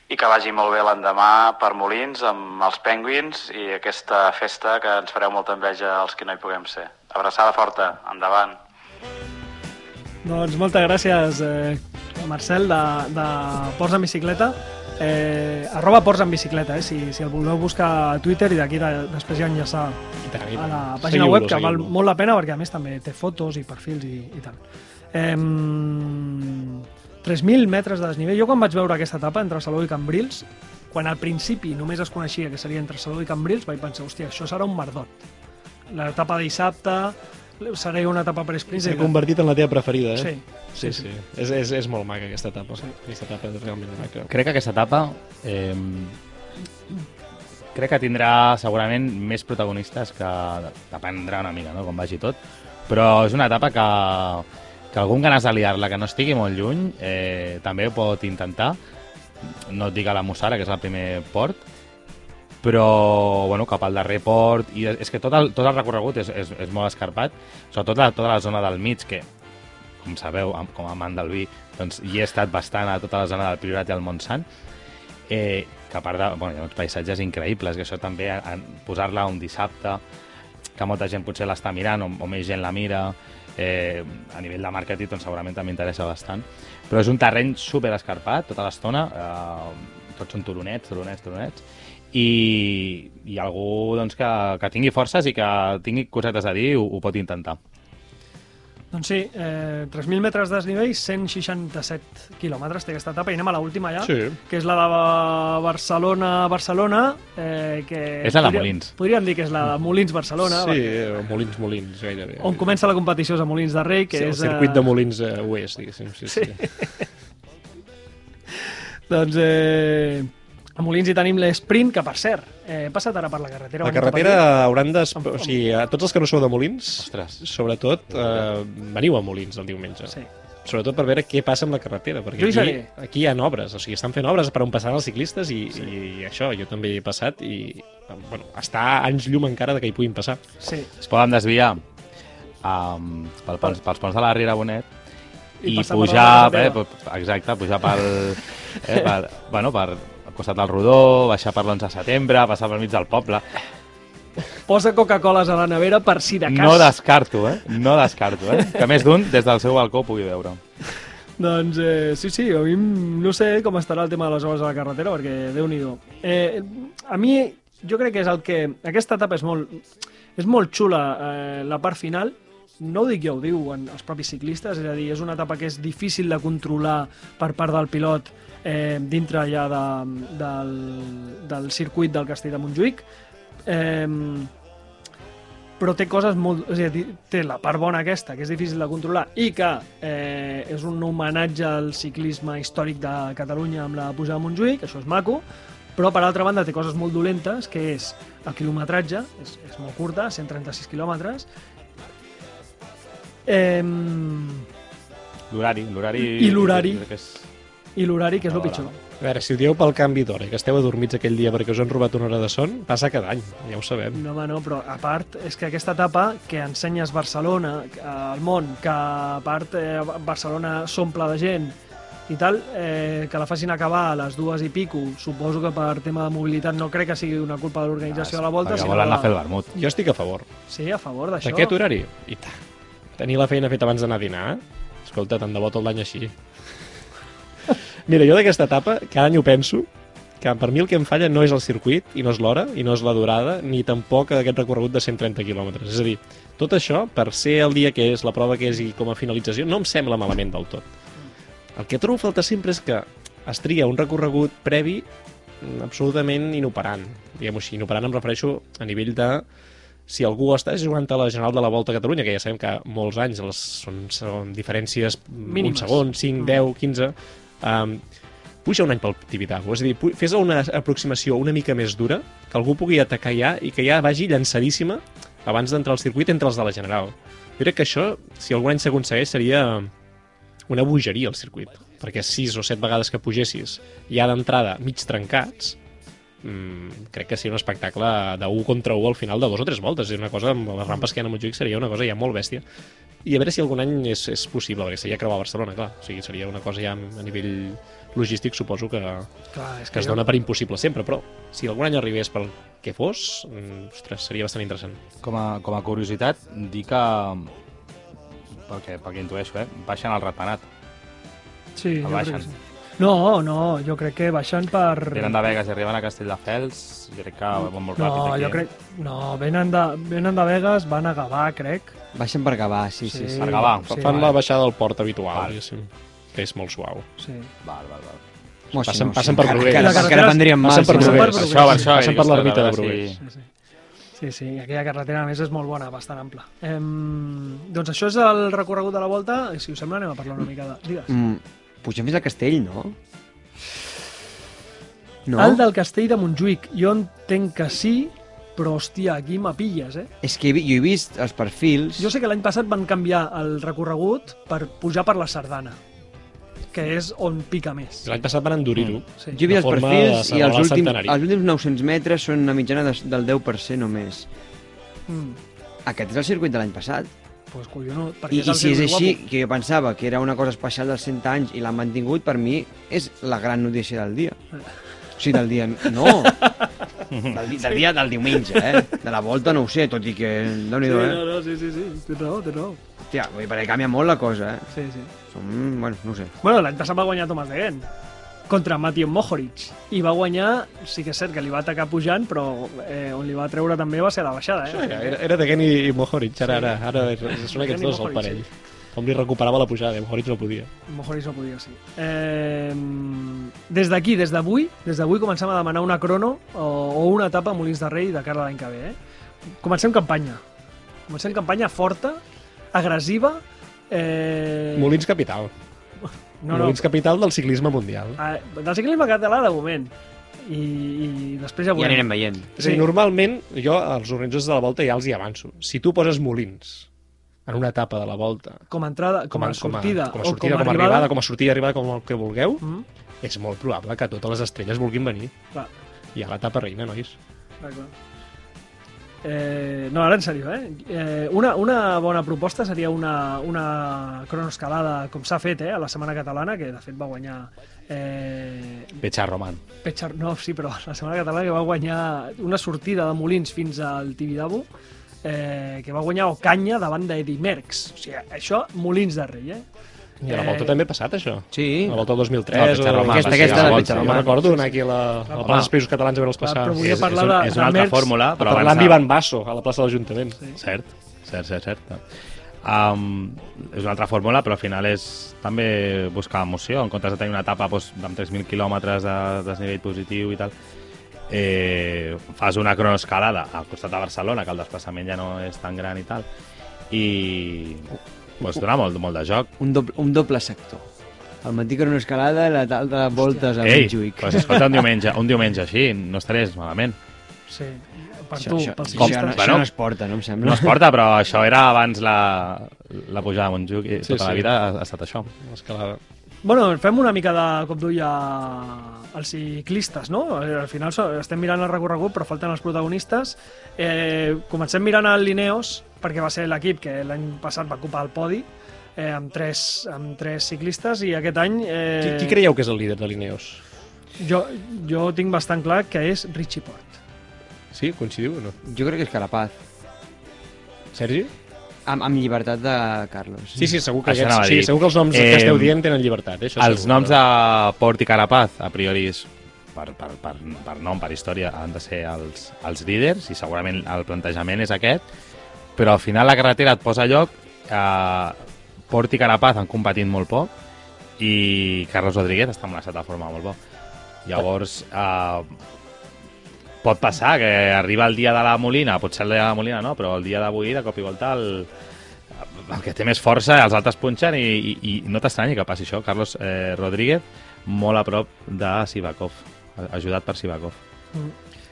i que vagi molt bé l'endemà per Molins amb els Penguins i aquesta festa que ens fareu molta enveja als que no hi puguem ser. Abraçada forta, endavant. Doncs moltes gràcies, eh, Marcel, de, de Ports en Bicicleta. Eh, arroba Ports en Bicicleta, eh, si, si el voleu buscar a Twitter i d'aquí de, després ja enllaçar a la pàgina web, que val molt la pena perquè a més també té fotos i perfils i, i tal. Eh, 3.000 metres de desnivell. Jo quan vaig veure aquesta etapa entre Salou i Cambrils, quan al principi només es coneixia que seria entre Salou i Cambrils, vaig pensar, hòstia, això serà un merdot. L'etapa de dissabte seria una etapa per sprints. S'ha convertit en la teva preferida, eh? Sí, Sí, sí. És, és, és molt maca aquesta etapa. Sí. Aquesta etapa és realment maca. Crec que aquesta etapa eh, crec que tindrà segurament més protagonistes que dependrà una mica, no?, com vagi tot, però és una etapa que, que algun ganes de liar-la que no estigui molt lluny eh, també ho pot intentar, no et dic a la Mussara, que és el primer port, però bueno, cap al darrer port i és que tot el, tot el recorregut és, és, és molt escarpat, sobretot la, tota la zona del mig que com sabeu, com a amant del vi, doncs hi he estat bastant a tota la zona del Priorat i el Montsant, eh, que a part de... Bueno, hi ha uns paisatges increïbles, que això també, posar-la un dissabte, que molta gent potser l'està mirant, o, o més gent la mira, eh, a nivell de màrqueting doncs segurament també interessa bastant. Però és un terreny super escarpat tota l'estona, eh, tots són turonets, turonets, turonets, i, i algú doncs, que, que tingui forces i que tingui cosetes a dir ho, ho pot intentar. Doncs sí, eh, 3.000 metres de desnivell, 167 quilòmetres té aquesta etapa i anem a l'última ja, Sí. que és la de Barcelona-Barcelona, eh, que... És la de podria- Molins. Podríem dir que és la de Molins-Barcelona, sí, perquè eh, Molins, Molins, gairebé. on comença la competició és a Molins de Rei, que sí, és... el circuit eh, de Molins eh, Oest, diguéssim. Sí, sí. sí. Doncs eh, a Molins hi tenim l'Sprint, que per cert, eh, he passat ara per la carretera. La carretera hauran de... O sigui, a tots els que no sou de Molins, Ostres. sobretot, eh, veniu a Molins el diumenge. Sí. Sobretot per veure què passa amb la carretera, perquè Jo aquí, aquí hi ha obres, o sigui, estan fent obres per on passaran els ciclistes i, sí. i això, jo també hi he passat i bueno, està anys llum encara de que hi puguin passar. Sí. Es poden desviar um, pel, pels, pels ponts de la Riera Bonet I i, pujar, eh, exacte, pujar pel, eh, per, bueno, per costat del Rodó, baixar per l'11 de setembre, passar pel mig del poble. Posa Coca-Coles a la nevera per si de cas. No descarto, eh? No descarto, eh? Que més d'un, des del seu balcó, pugui veure. Doncs eh, sí, sí, a mi no sé com estarà el tema de les obres a la carretera, perquè déu-n'hi-do. Eh, a mi, jo crec que és el que... Aquesta etapa és molt, és molt xula, eh, la part final, no ho dic jo, ho diuen els propis ciclistes, és a dir, és una etapa que és difícil de controlar per part del pilot eh, dintre ja de, del, del circuit del Castell de Montjuïc. Eh, però té coses molt... És a dir, té la part bona aquesta, que és difícil de controlar, i que eh, és un homenatge al ciclisme històric de Catalunya amb la pujada a Montjuïc, això és maco, però per altra banda té coses molt dolentes, que és el quilometratge, és, és molt curta, 136 quilòmetres, eh, L'horari, l'horari... I l'horari. És... i l'horari, que és el pitjor. A veure, si ho dieu pel canvi d'hora i que esteu adormits aquell dia perquè us han robat una hora de son, passa cada any, ja ho sabem. No, home, no, però a part, és que aquesta etapa que ensenyes Barcelona eh, al món, que a part eh, Barcelona s'omple de gent i tal, eh, que la facin acabar a les dues i pico, suposo que per tema de mobilitat no crec que sigui una culpa de l'organització de la volta, Perquè sinó volen anar a fer el vermut. Jo estic a favor Sí, a favor d'això. d'aquest horari. I tant. Tenir la feina feta abans d'anar a dinar, escolta, tant de bo tot l'any així. Mira, jo d'aquesta etapa, cada any ho penso, que per mi el que em falla no és el circuit, i no és l'hora, i no és la durada, ni tampoc aquest recorregut de 130 quilòmetres. És a dir, tot això, per ser el dia que és, la prova que és i com a finalització, no em sembla malament del tot. El que trobo falta sempre és que es tria un recorregut previ mm, absolutament inoperant. Diguem-ho així, inoperant em refereixo a nivell de si algú està jugant a la General de la Volta a Catalunya, que ja sabem que molts anys les, són, són diferències Mínimes. un segon, 5, 10, 15... Um, puja un any pel Tibidabo, és a dir, fes una aproximació una mica més dura, que algú pugui atacar ja i que ja vagi llançadíssima abans d'entrar al circuit entre els de la General. Jo crec que això, si algun any s'aconsegueix, seria una bogeria al circuit, perquè sis o set vegades que pugessis ja d'entrada mig trencats, mm, crec que seria un espectacle de 1 contra 1 al final de dos o tres voltes. És una cosa, amb les rampes que hi ha a Montjuïc seria una cosa ja molt bèstia. I a veure si algun any és, és possible, perquè seria creuar Barcelona, clar. O sigui, seria una cosa ja a nivell logístic, suposo que, Clar, és que es jo- dona per impossible sempre, però si algun any arribés pel que fos, mm, ostres, seria bastant interessant. Com a, com a curiositat, dir que, pel que, pel que intueixo, eh, baixen el ratpenat. Sí, el jo crec baixen. que sí. No, no, jo crec que baixen per... Venen de Vegas i arriben a Castelldefels, jo crec que van molt No, ràpid aquí. jo crec... No, venen de, venen de Vegas, van a Gavà, crec. Baixen per Gavà, sí, sí. sí. Per Gavà. Fa- Sí. Fan la baixada del port habitual, Val. diguéssim, que és molt suau. Sí. Val, val, val. Home, Passen- passen per Bruguera. encara- Encara prendríem mal. passen per si no. Bruguera. per Això, per això. Passen per l'ermita de veure Bruguera. sí, sí. Sí, sí, aquella carretera a més és molt bona, bastant ampla. Ehm, doncs això és el recorregut de la volta, si us sembla anem a parlar una mica de... Digues. Mm, pugem fins al castell, no? No? El del castell de Montjuïc, jo entenc que sí, però hòstia, aquí m'apilles, eh? És que jo he vist els perfils... Jo sé que l'any passat van canviar el recorregut per pujar per la Sardana, que és on pica més. L'any passat van endurir-ho. Sí. Jo he vist els perfils i els el últims, els últims 900 metres són una mitjana de, del 10% només. Mm, Aquest és el circuit de l'any passat. Pues collonut, perquè I, és I el si és així, guapo. que jo pensava que era una cosa especial dels 100 anys i l'han mantingut, per mi és la gran notícia del dia. O sigui, del dia... No! Del, di- del dia del diumenge, eh? De la volta no ho sé, tot i que... déu nhi Sí, eh? no, no, sí, sí, sí, té raó, té raó. Hòstia, vull dir, perquè canvia molt la cosa, eh? Sí, sí. Som, bueno, no sé. Bueno, l'any passat va guanyar Tomàs de Gent contra Matthew Mohoric i va guanyar, sí que és cert que li va atacar pujant però eh, on li va treure també va ser a la baixada eh? Era, era, era de Gen i, Mohoric, ara, ara, ara són aquests dos el parell. Com li recuperava la pujada, i Mohoric no podia. Mohoric no podia, sí. Eh, des d'aquí, des d'avui, des d'avui comencem a demanar una crono o, o una etapa a Molins de Rei de cara a l'any que ve. Eh? Comencem campanya. Comencem campanya forta, agressiva. Eh... Molins capital. No, no, Molins capital del ciclisme mundial. eh, del ciclisme català de moment. I, i després ja Ja veurem. anirem veient. És a dir, normalment, jo als organitzadors de la volta ja els hi avanço. Si tu poses Molins en una etapa de la volta, com a entrada, com, a sortida, com a, sortida, o com a, arribada, com a sortida i arribada, com el que vulgueu, Mm, és molt probable que totes les estrelles vulguin venir. clar, I a l'etapa reina, nois. clar, clar. Eh, no, ara en sèrio, eh? eh una, una bona proposta seria una, una cronoescalada, com s'ha fet eh, a la Setmana Catalana, que de fet va guanyar eh, Pecha Roman. Petxar, no, sí, però la Setmana Catalana que va guanyar una sortida de Molins fins al Tibidabo, eh, que va guanyar Ocanya davant d'Edi Merckx. O sigui, això, Molins de Rei, eh? I a la Eh, volta també ha passat, això. Sí. A la volta del 2003. No, Aquesta- ser aquesta a la de volta. Petxa Jo recordo anar aquí a la, a la plaça dels Països Catalans a veure els passar. però volia És, és, parlar un, de- és una altra fórmula, però Parlant abans... d'Ivan Basso, a la plaça de l'Ajuntament. Sí. Cert, cert, cert, cert. Um, és una altra fórmula, però al final és també buscar emoció. En comptes de tenir una etapa doncs, amb 3.000 quilòmetres de desnivell positiu i tal, eh, fas una cronoescalada al costat de Barcelona, que el desplaçament ja no és tan gran i tal, i doncs, dona molt, molt de joc. Un doble, un doble sector. El matí que era una escalada i la tal de voltes a Ei, Montjuïc. doncs escolta, un diumenge, un diumenge així, no estaries malament. Sí, per Això, tu, això, pels això, ciclistes. no, Bueno. això no es porta, no em sembla. No es porta, però això era abans la, la pujada a Montjuïc i Sí, tota la sí. vida ha, ha estat això. L'escalada. Bueno, fem una mica de cop d'ull a- als ciclistes, no? Al final estem mirant el recorregut, però falten els protagonistes. Eh, comencem mirant el Lineos, perquè va ser l'equip que l'any passat va ocupar el podi, eh, amb, tres, amb tres ciclistes, i aquest any... Eh, Qui, qui creieu que és el líder de l'Ineos? Jo, jo tinc bastant clar que és Richie Port. Sí? Coincidiu o no? Jo crec que és Carapaz. Sergi? Amb, amb llibertat de Carlos. Sí, sí, segur que, Això aquests, a sí, segur que els noms Eh, que esteu dient tenen llibertat. Eh? Això Els segur, noms però- de Port i Carapaz, a priori, és, per, per, per, per nom, per història, han de ser els, els líders i segurament el plantejament és aquest, però al final la carretera et posa a lloc eh, Port i Carapaz han competit molt poc i Carlos Rodríguez està en una certa forma molt bo. Llavors, eh, pot passar que arriba el dia de la Molina, potser el dia de la Molina no, però el dia d'avui, de cop i volta, el, el que té més força, els altres punxen i, i, i no t'estranyi que passi això. Carlos eh, Rodríguez, molt a prop de Sivakov, ajudat per Sivakov.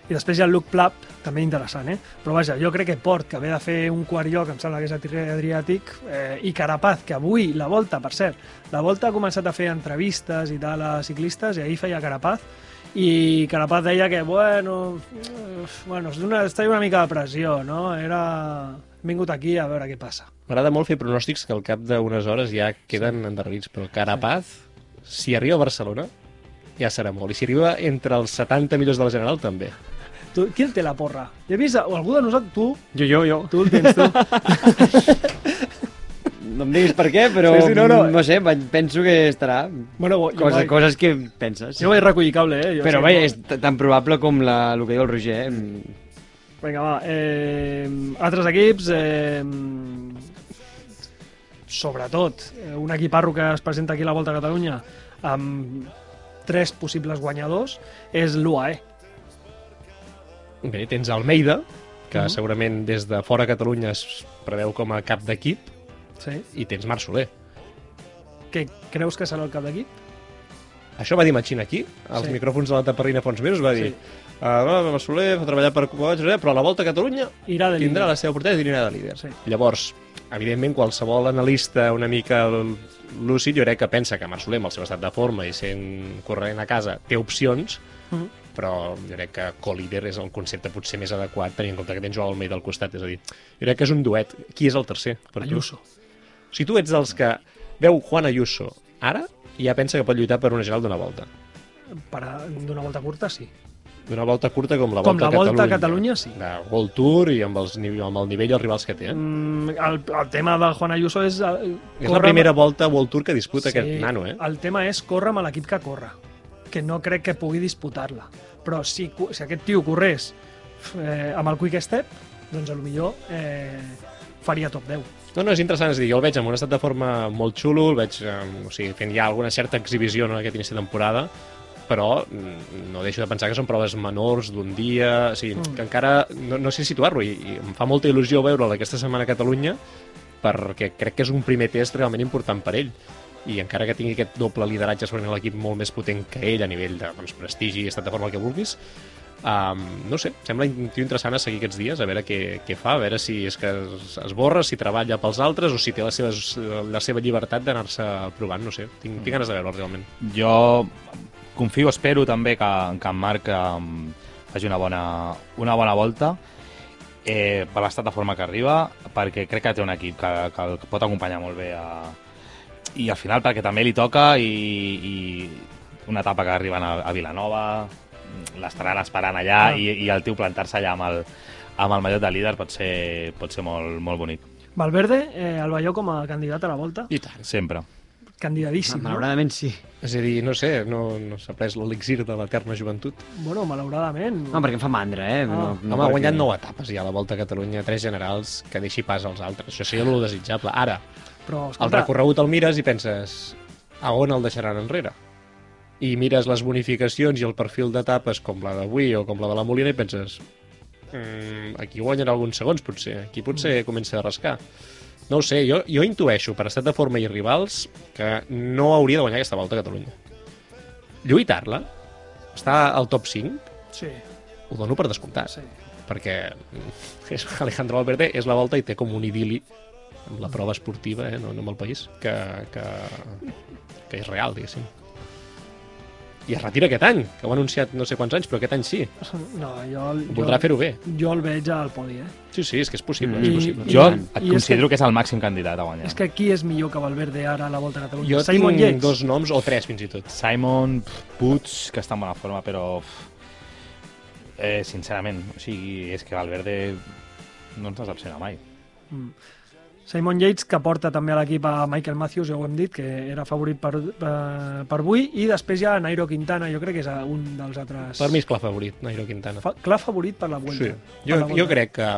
I després hi ha el Luke Plapp, també interessant, eh? Però vaja, jo crec que Port, que ve de fer un quart lloc, em sembla que és a Adriàtic, eh, i Carapaz, que avui, la Volta, per cert, la Volta ha començat a fer entrevistes i tal a ciclistes, i ahir feia Carapaz, i Carapaz deia que, bueno, bueno, és una, està una mica de pressió, no? Era... Hem vingut aquí a veure què passa. M'agrada molt fer pronòstics que al cap d'unes hores ja queden endarrerits, però Carapaz, si arriba a Barcelona, ja serà molt. I si arriba entre els 70 millors de la General, també. Tu, qui el té la porra? Ja he vist, o algú de nosaltres, tu, Jo, jo, jo. tu el tens, tu. No em diguis per què, però Sí, sí, no, no. no sé, penso que estarà. bueno, jo, Coses, vaig, coses que penses. jo vaig recollir cable, eh? Jo Però sé vaja, és tan probable com la, el que diu el Roger. eh? Vinga, va. Eh, altres equips... Eh, sobretot, eh, un equiparro que es presenta aquí a la Volta a Catalunya amb tres possibles guanyadors és l'UAE. Bé, tens Almeida, que Mhm. segurament des de fora Catalunya es preveu com a cap d'equip, Sí. i tens Marc Soler. Què creus que serà el cap d'equip? Això va dir Machín aquí, als Sí. micròfons de la Taparrina fa uns mesos, va dir Sí. uh, Soler fa treballar per Copa però a la volta a Catalunya Irà de tindrà líder. la seva oportunitat i anirà de líder. Sí. Llavors, evidentment, qualsevol analista una mica lúcid, jo crec que pensa que Marc Soler, amb el seu estat de forma i sent corrent a casa, té opcions, Mhm. però jo crec que co-líder és el concepte potser més adequat tenint en compte que tens Joao Almeida al costat, és a dir, jo crec que és un duet. Qui és el tercer? Per tu? Ayuso. Si tu ets dels que veu Juan Ayuso ara, ja pensa que pot lluitar per una general d'una volta. Per D'una volta curta, sí. D'una volta curta com la Com volta la a Volta a Catalunya. Catalunya, sí. De World Tour i amb, els, nive- amb el nivell i els rivals que té. Eh? Mm, el, el tema del Juan Ayuso és... eh, És la amb- primera volta World Tour que disputa sí. aquest nano, eh? El tema és córrer amb l'equip que corre, que no crec que pugui disputar-la. Però si, cu- si aquest tio corrés eh, amb el Quick Step, doncs a lo millor eh, faria top 10. No, no, és interessant, és a dir, jo el veig en un estat de forma molt xulo, el veig eh, o sigui, fent ja alguna certa exhibició en aquest inici de temporada, però mm, no deixo de pensar que són proves menors d'un dia, o sigui, Mm. que encara no, no sé situar-lo i, i em fa molta il·lusió veure'l aquesta setmana a Catalunya perquè crec que és un primer test realment important per ell i encara que tingui aquest doble lideratge sobre l'equip molt més potent que ell a nivell de doncs, prestigi i estat de forma el que vulguis Um, no sé, sembla interessant a seguir aquests dies, a veure què, què fa, a veure si és que es, es borra, si treballa pels altres o si té la seva, la seva llibertat d'anar-se provant, no sé, tinc, tinc ganes de veure realment. Jo confio, espero també que, que en Marc um, faci una bona, una bona volta eh, per l'estat de forma que arriba, perquè crec que té un equip que, que el pot acompanyar molt bé a... i al final perquè també li toca i, i una etapa que arriben a, a Vilanova l'estaran esperant allà Ah. i, i el tio plantar-se allà amb el, amb el mallot de líder pot ser, pot ser molt, molt bonic, Valverde, eh, el veieu com a candidat a la volta? I tant. sempre. Candidadíssim, no? Malauradament sí. És a dir, no sé, no, no s'ha pres l'elixir de l'eterna joventut. Bueno, malauradament. No, perquè em fa mandra, eh? Ah. No, No, Home, ha guanyat nou etapes ja a la Volta a Catalunya, tres generals, que deixi pas als altres. Això seria el desitjable. Ara, Però, el escolta, recorregut el mires i penses a on el deixaran enrere? I mires les bonificacions i el perfil d'etapes com la d'avui o com la de la Molina i penses mm, aquí guanyarà alguns segons potser, aquí potser comença a rascar. No ho sé, jo, jo intueixo per estat de forma i rivals que no hauria de guanyar aquesta volta a Catalunya. Lluitar-la, estar al top 5, Sí, ho dono per descomptat sí. perquè és, Alejandro Valverde és la volta i té com un idili amb la prova esportiva, eh, no, no amb el país, que, que, que és real, diguéssim. I es retira aquest any, que ho ha anunciat no sé quants anys, però aquest any sí. No, jo, Voldrà jo, fer-ho bé. jo el veig al podi, eh? Sí, sí, és que és possible. Mm. És I- possible. i- Jo tant. et I és considero que- que és el màxim candidat a guanyar. És que qui és millor que Valverde ara a la Volta a Catalunya? Jo Simon tinc Yates? dos noms, o tres fins i tot. Simon Puig, que està en bona forma, però... Eh, sincerament, o sigui, és que Valverde no ens decepciona mai. Mm. Simon Yates, que porta també a l'equip a Michael Matthews, ja ho hem dit, que era favorit per, per, per avui, i després hi ha Nairo Quintana, jo crec que és un dels altres... Per mi és clar favorit, Nairo Quintana. Fa, clar favorit per la Vuelta. Sí. Jo, la jo Vuelta. crec que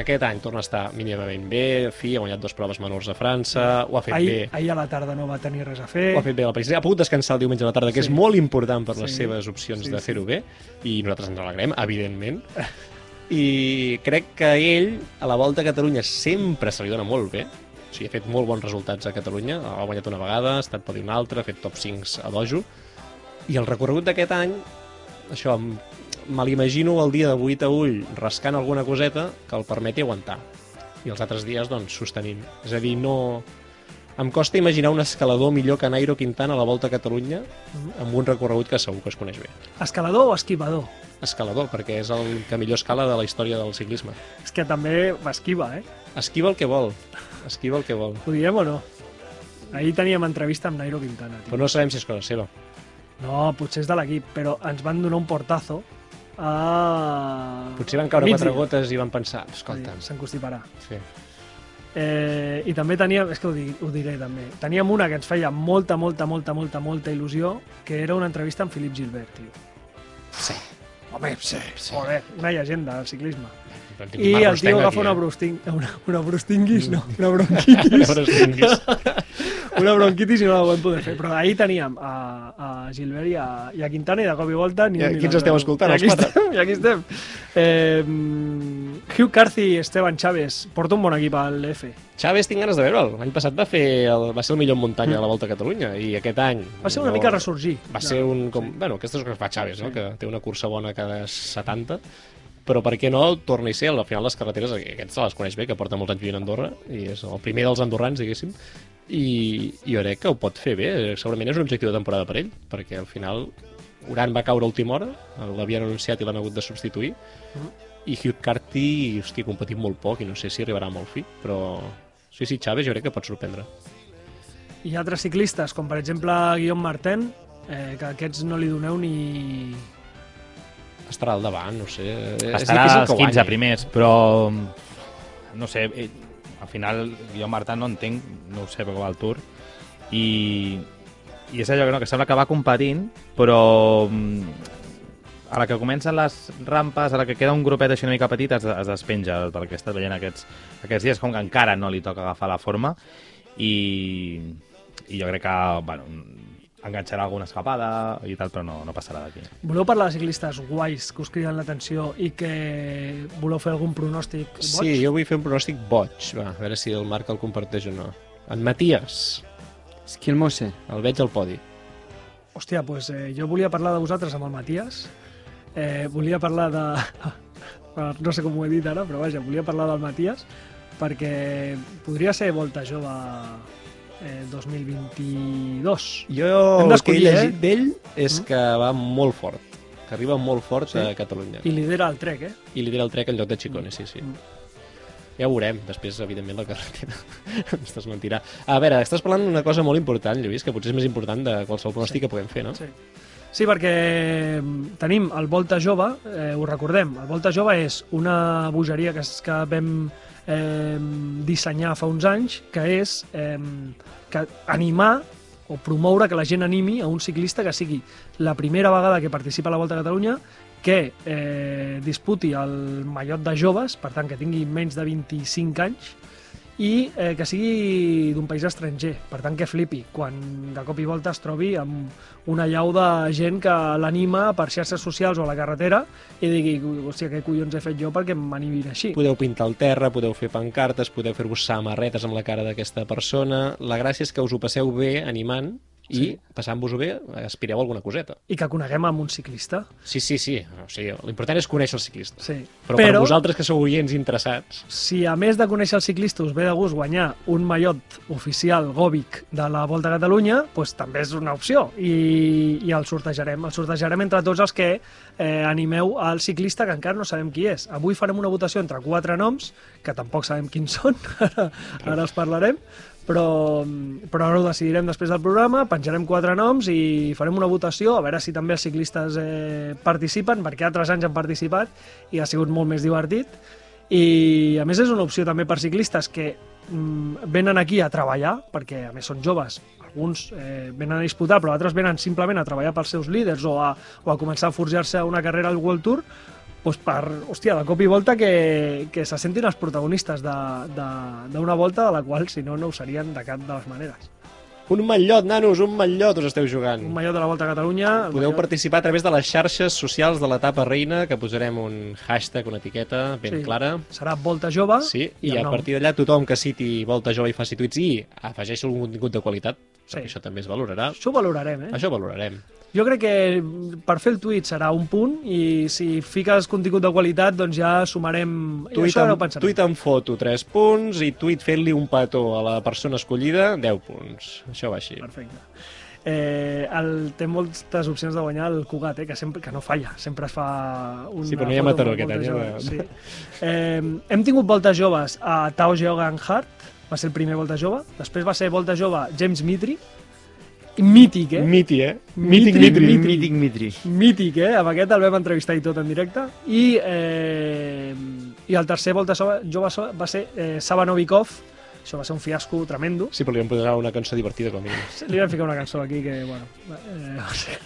aquest any torna a estar mínimament bé, fi, ha guanyat dues proves menors a França, ho ha fet ahir, bé. ahir a la tarda no va tenir res a fer. Ho ha fet bé la París. Ha pogut descansar el diumenge a la tarda, que Sí. és molt important per les Sí. seves opcions Sí, de sí. fer-ho bé, i nosaltres ens alegrem, evidentment. I crec que ell, a la Volta a Catalunya, sempre se li dona molt bé. O sigui, ha fet molt bons resultats a Catalunya, ha guanyat una vegada, ha estat per una altra, ha fet top 5 a Dojo. I el recorregut d'aquest any, això, me l'imagino el dia de 8 a ull rascant alguna coseta que el permeti aguantar. I els altres dies, doncs, sostenint. És a dir, no... Em costa imaginar un escalador millor que Nairo Quintana a la Volta a Catalunya amb un recorregut que segur que es coneix bé. Escalador o esquivador? Escalador, perquè és el que millor escala de la història del ciclisme. És que també esquiva, eh? Esquiva el que vol. Esquiva el que vol. Ho diem o no? Ahir teníem entrevista amb Nairo Quintana. Tio. Però no sabem si és cosa seva. No, potser és de l'equip, però ens van donar un portazo a... Potser van caure quatre gotes i van pensar, escolta, Sí, Se'n constiparà. sí. Eh, I també teníem, és que ho, di, ho diré també, teníem una que ens feia molta, molta, molta, molta, molta il·lusió, que era una entrevista amb Philip Gilbert, tio. Sí. Home, sí, sí. Joder, una llegenda del ciclisme. I el tio agafa una, eh? brusting, una, una brustinguis, no, una bronquitis. Una bronquitis i no la vam poder fer. Però ahir teníem a, a Gilbert i a, i a Quintana i de cop i volta... Ni I aquí ens esteu escoltant, els quatre. estem, I aquí estem. Eh, mm, Hugh Carthy i Esteban Chávez porta un bon equip al F. Chávez tinc ganes de veure'l. L'any passat va, fer el, va ser el millor en muntanya de la Volta a Catalunya i aquest any... Va ser una no- mica ressorgir. Va ser un... Com, sí. Bueno, aquestes coses que fa Chávez, no? que té una cursa bona cada 70, però per què no torna a ser, al final les carreteres, aquests se les coneix bé, que porta molts anys vivint a Andorra, i és el primer dels andorrans, diguéssim, i, i jo crec que ho pot fer bé, segurament és un objectiu de temporada per ell, perquè al final Uran va caure a última hora, l'havien anunciat i l'han hagut de substituir, i Hugh Carty, hosti, ha competit molt poc i no sé si arribarà molt fi, però sí, sí, Chávez jo crec que pot sorprendre. Ha altres ciclistes, com per exemple Guillaume Martin, eh, que aquests no li doneu ni... Estarà al davant, no sé. Estarà als que 15 guanyi. primers, però no sé, eh, al final jo Marta no entenc, no ho sé, perquè va al Tour i, i és allò que, no, que sembla que va competint, però mm, a la que comencen les rampes, a la que queda un grupet així una mica petit, es, es despenja pel que he estat veient aquests, aquests dies, com que encara no li toca agafar la forma i, i jo crec que bueno, enganxarà alguna escapada i tal, però no, no passarà d'aquí. Voleu parlar de ciclistes guais que us criden l'atenció i que voleu fer algun pronòstic boig? Sí, jo vull fer un pronòstic boig. Va, a veure si el Marc el comparteix o no. En Matías, Esquilmose. el veig al podi. Hòstia, doncs eh, jo volia parlar de vosaltres amb el Matías. Eh, volia parlar de... no sé com ho he dit ara, però vaja, volia parlar del Matías perquè podria ser Volta Jove eh, 2022. Jo el que he llegit eh? d'ell és que va molt fort, que arriba molt fort Sí? a Catalunya. I lidera el trek, eh? I lidera el trek en lloc de Chicone, sí, sí. Mm. Ja ho veurem, després, evidentment, la carretera ens desmentirà. A veure, estàs parlant d'una cosa molt important, Lluís, que potser és més important de qualsevol pronòstic que puguem fer, no? Sí. Sí, perquè mm, tenim el Volta Jove, eh, ho recordem, el Volta Jove és una bogeria que, que vam eh, dissenyar fa uns anys, que és eh, que animar o promoure que la gent animi a un ciclista que sigui la primera vegada que participa a la Volta a Catalunya que eh, disputi el mallot de joves, per tant que tingui menys de 25 anys, i eh, que sigui d'un país estranger, per tant que flipi quan de cop i volta es trobi amb una llau de gent que l'anima per xarxes socials o a la carretera i digui, hòstia, què collons he fet jo perquè m'animin així. Podeu pintar el terra, podeu fer pancartes, podeu fer-vos samarretes amb la cara d'aquesta persona. La gràcia és que us ho passeu bé animant i, Sí. passant-vos-ho bé, aspireu alguna coseta. I que coneguem amb un ciclista. Sí, sí, sí. O sigui, l'important és conèixer el ciclista. Sí. Però, Però per vosaltres que sou oients interessats, si a més de conèixer el ciclista us ve de gust guanyar un mallot oficial gòbic de la Volta a Catalunya, doncs també és una opció i, i el sortejarem. El sortejarem entre tots els que eh, animeu al ciclista que encara no sabem qui és. Avui farem una votació entre quatre noms, que tampoc sabem quins són, ara, ara els parlarem, però, però ara ho decidirem després del programa, penjarem quatre noms i farem una votació, a veure si també els ciclistes eh, participen, perquè altres anys han participat i ha sigut molt més divertit. I a més és una opció també per ciclistes que mm, venen aquí a treballar, perquè a més són joves, alguns eh, venen a disputar, però altres venen simplement a treballar pels seus líders o a, o a començar a forjar-se una carrera al World Tour, doncs per, hòstia, de cop i volta que, que se sentin els protagonistes d'una volta de la qual, si no, no ho serien de cap de les maneres. un matllot, nanos, un matllot us esteu jugant. Un mallot de la Volta a Catalunya... Podeu mallot- participar a través de les xarxes socials de l'etapa reina, que posarem un hashtag, una etiqueta ben Sí. clara. Serà Volta Jove Sí, i i a nom. partir d'allà tothom que citi Volta Jove i faci tuits i afegeixi algun contingut de qualitat, Sí. perquè això també es valorarà. Això ho valorarem, eh? Això ho valorarem. Jo crec que per fer el tuit serà un punt i si fiques contingut de qualitat doncs ja sumarem... Tuit amb, pensarem. tuit amb foto, 3 punts, i tuit fent-li un petó a la persona escollida, 10 punts. Això va així. Perfecte. Eh, el, té moltes opcions de guanyar el Cugat, eh, que, sempre, que no falla, sempre es fa una Sí, però no hi ha foto Mataró aquest any, jove, eh? Sí. Eh, hem tingut voltes joves a Tao Geoghegan Hart, va ser el primer volta jove, després va ser volta jove James Mitri, mític, eh? Miti, eh? Mític, Mític, Mitri. Mitri. Mític Mitri. mític, eh? Amb aquest el vam entrevistar i tot en directe. I, eh, i el tercer volta jove va ser eh, Saba Novikov, això va ser un fiasco tremendo. Sí, però li vam posar una cançó divertida com a mínim. Li vam ficar una cançó aquí que, bueno... Eh, o sigui,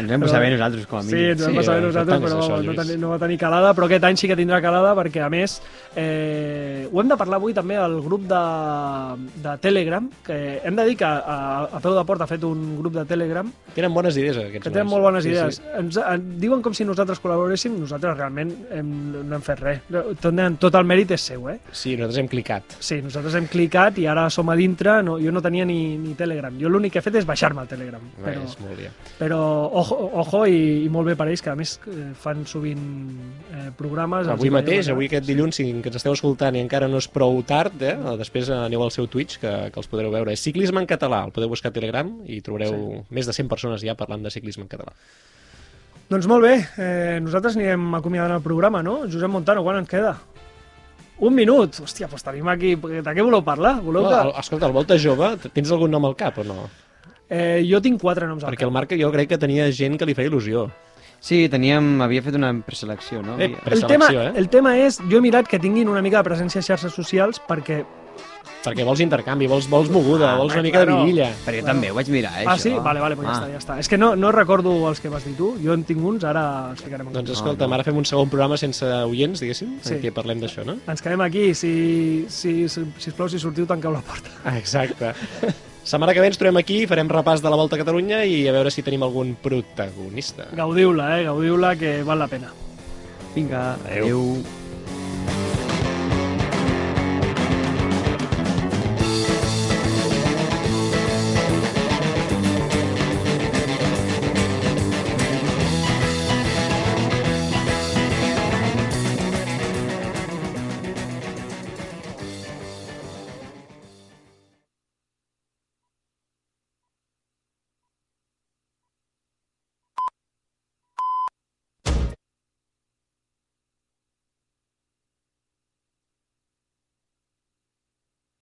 Ens vam passar bé nosaltres, com a Sí, mínim. ens vam Sí, passar bé eh, nosaltres, però això, no, teni, no va tenir calada, però aquest any sí que tindrà calada perquè, a més, eh, ho hem de parlar avui també al grup de, de Telegram, que hem de dir que a, a Peu de Port ha fet un grup de Telegram Tenen bones idees, aquests que tenen molt bones Sí, idees. sí. Ens, en, diuen com si nosaltres col·laboréssim, nosaltres realment hem, no hem fet res. Tot, tot el mèrit és seu, eh? Sí, nosaltres hem clicat. Sí, nosaltres hem clicat i ara som a dintre, no, jo no tenia ni, ni Telegram. Jo l'únic que he fet és baixar-me el Telegram. Però... Però, És molt bé. però ojo, ojo i, i molt bé per ells, que a més eh, fan sovint eh, programes. Avui mateix, avui aquest dilluns, si que ens esteu escoltant i encara no és prou tard, eh? després aneu al seu Twitch, que, que els podreu veure. És Ciclisme en català, el podeu buscar a Telegram i trobareu sí. més de 100 persones ja parlant de ciclisme en català. Doncs molt bé, eh, nosaltres anirem acomiadant el programa, no? Josep Montano, quan ens queda? Un minut! Hòstia, doncs tenim aquí... De què voleu parlar? Voleu No, que... escolta, el Volta Jove, tens algun nom al cap o no? Eh, jo tinc quatre noms al Perquè el. Marc jo crec que tenia gent que li feia il·lusió. Sí, teníem, havia fet una preselecció, no? Eh, Havia- El tema, preselecció, eh? el tema és, jo he mirat que tinguin una mica de presència a xarxes socials perquè... Perquè vols intercanvi, vols, vols moguda, Ah, vols una mica de claro. vidilla. Però jo també ho vaig mirar, eh, ah, això. sí? Vale, vale, pues ja Ah. està, ja està. És que no, no recordo els que vas dir tu, jo en tinc uns, ara els ficarem en Doncs escolta, no. ara fem un segon programa sense oients, diguéssim, Sí. en què parlem d'això, no? Ens quedem aquí, si, si, si, sisplau, si sortiu, tanqueu la porta. Ah, exacte. Setmana que ve ens trobem aquí, farem repàs de la Volta a Catalunya i a veure si tenim algun protagonista. Gaudiu-la, eh? Gaudiu-la, que val la pena. Vinga, Adéu. adéu.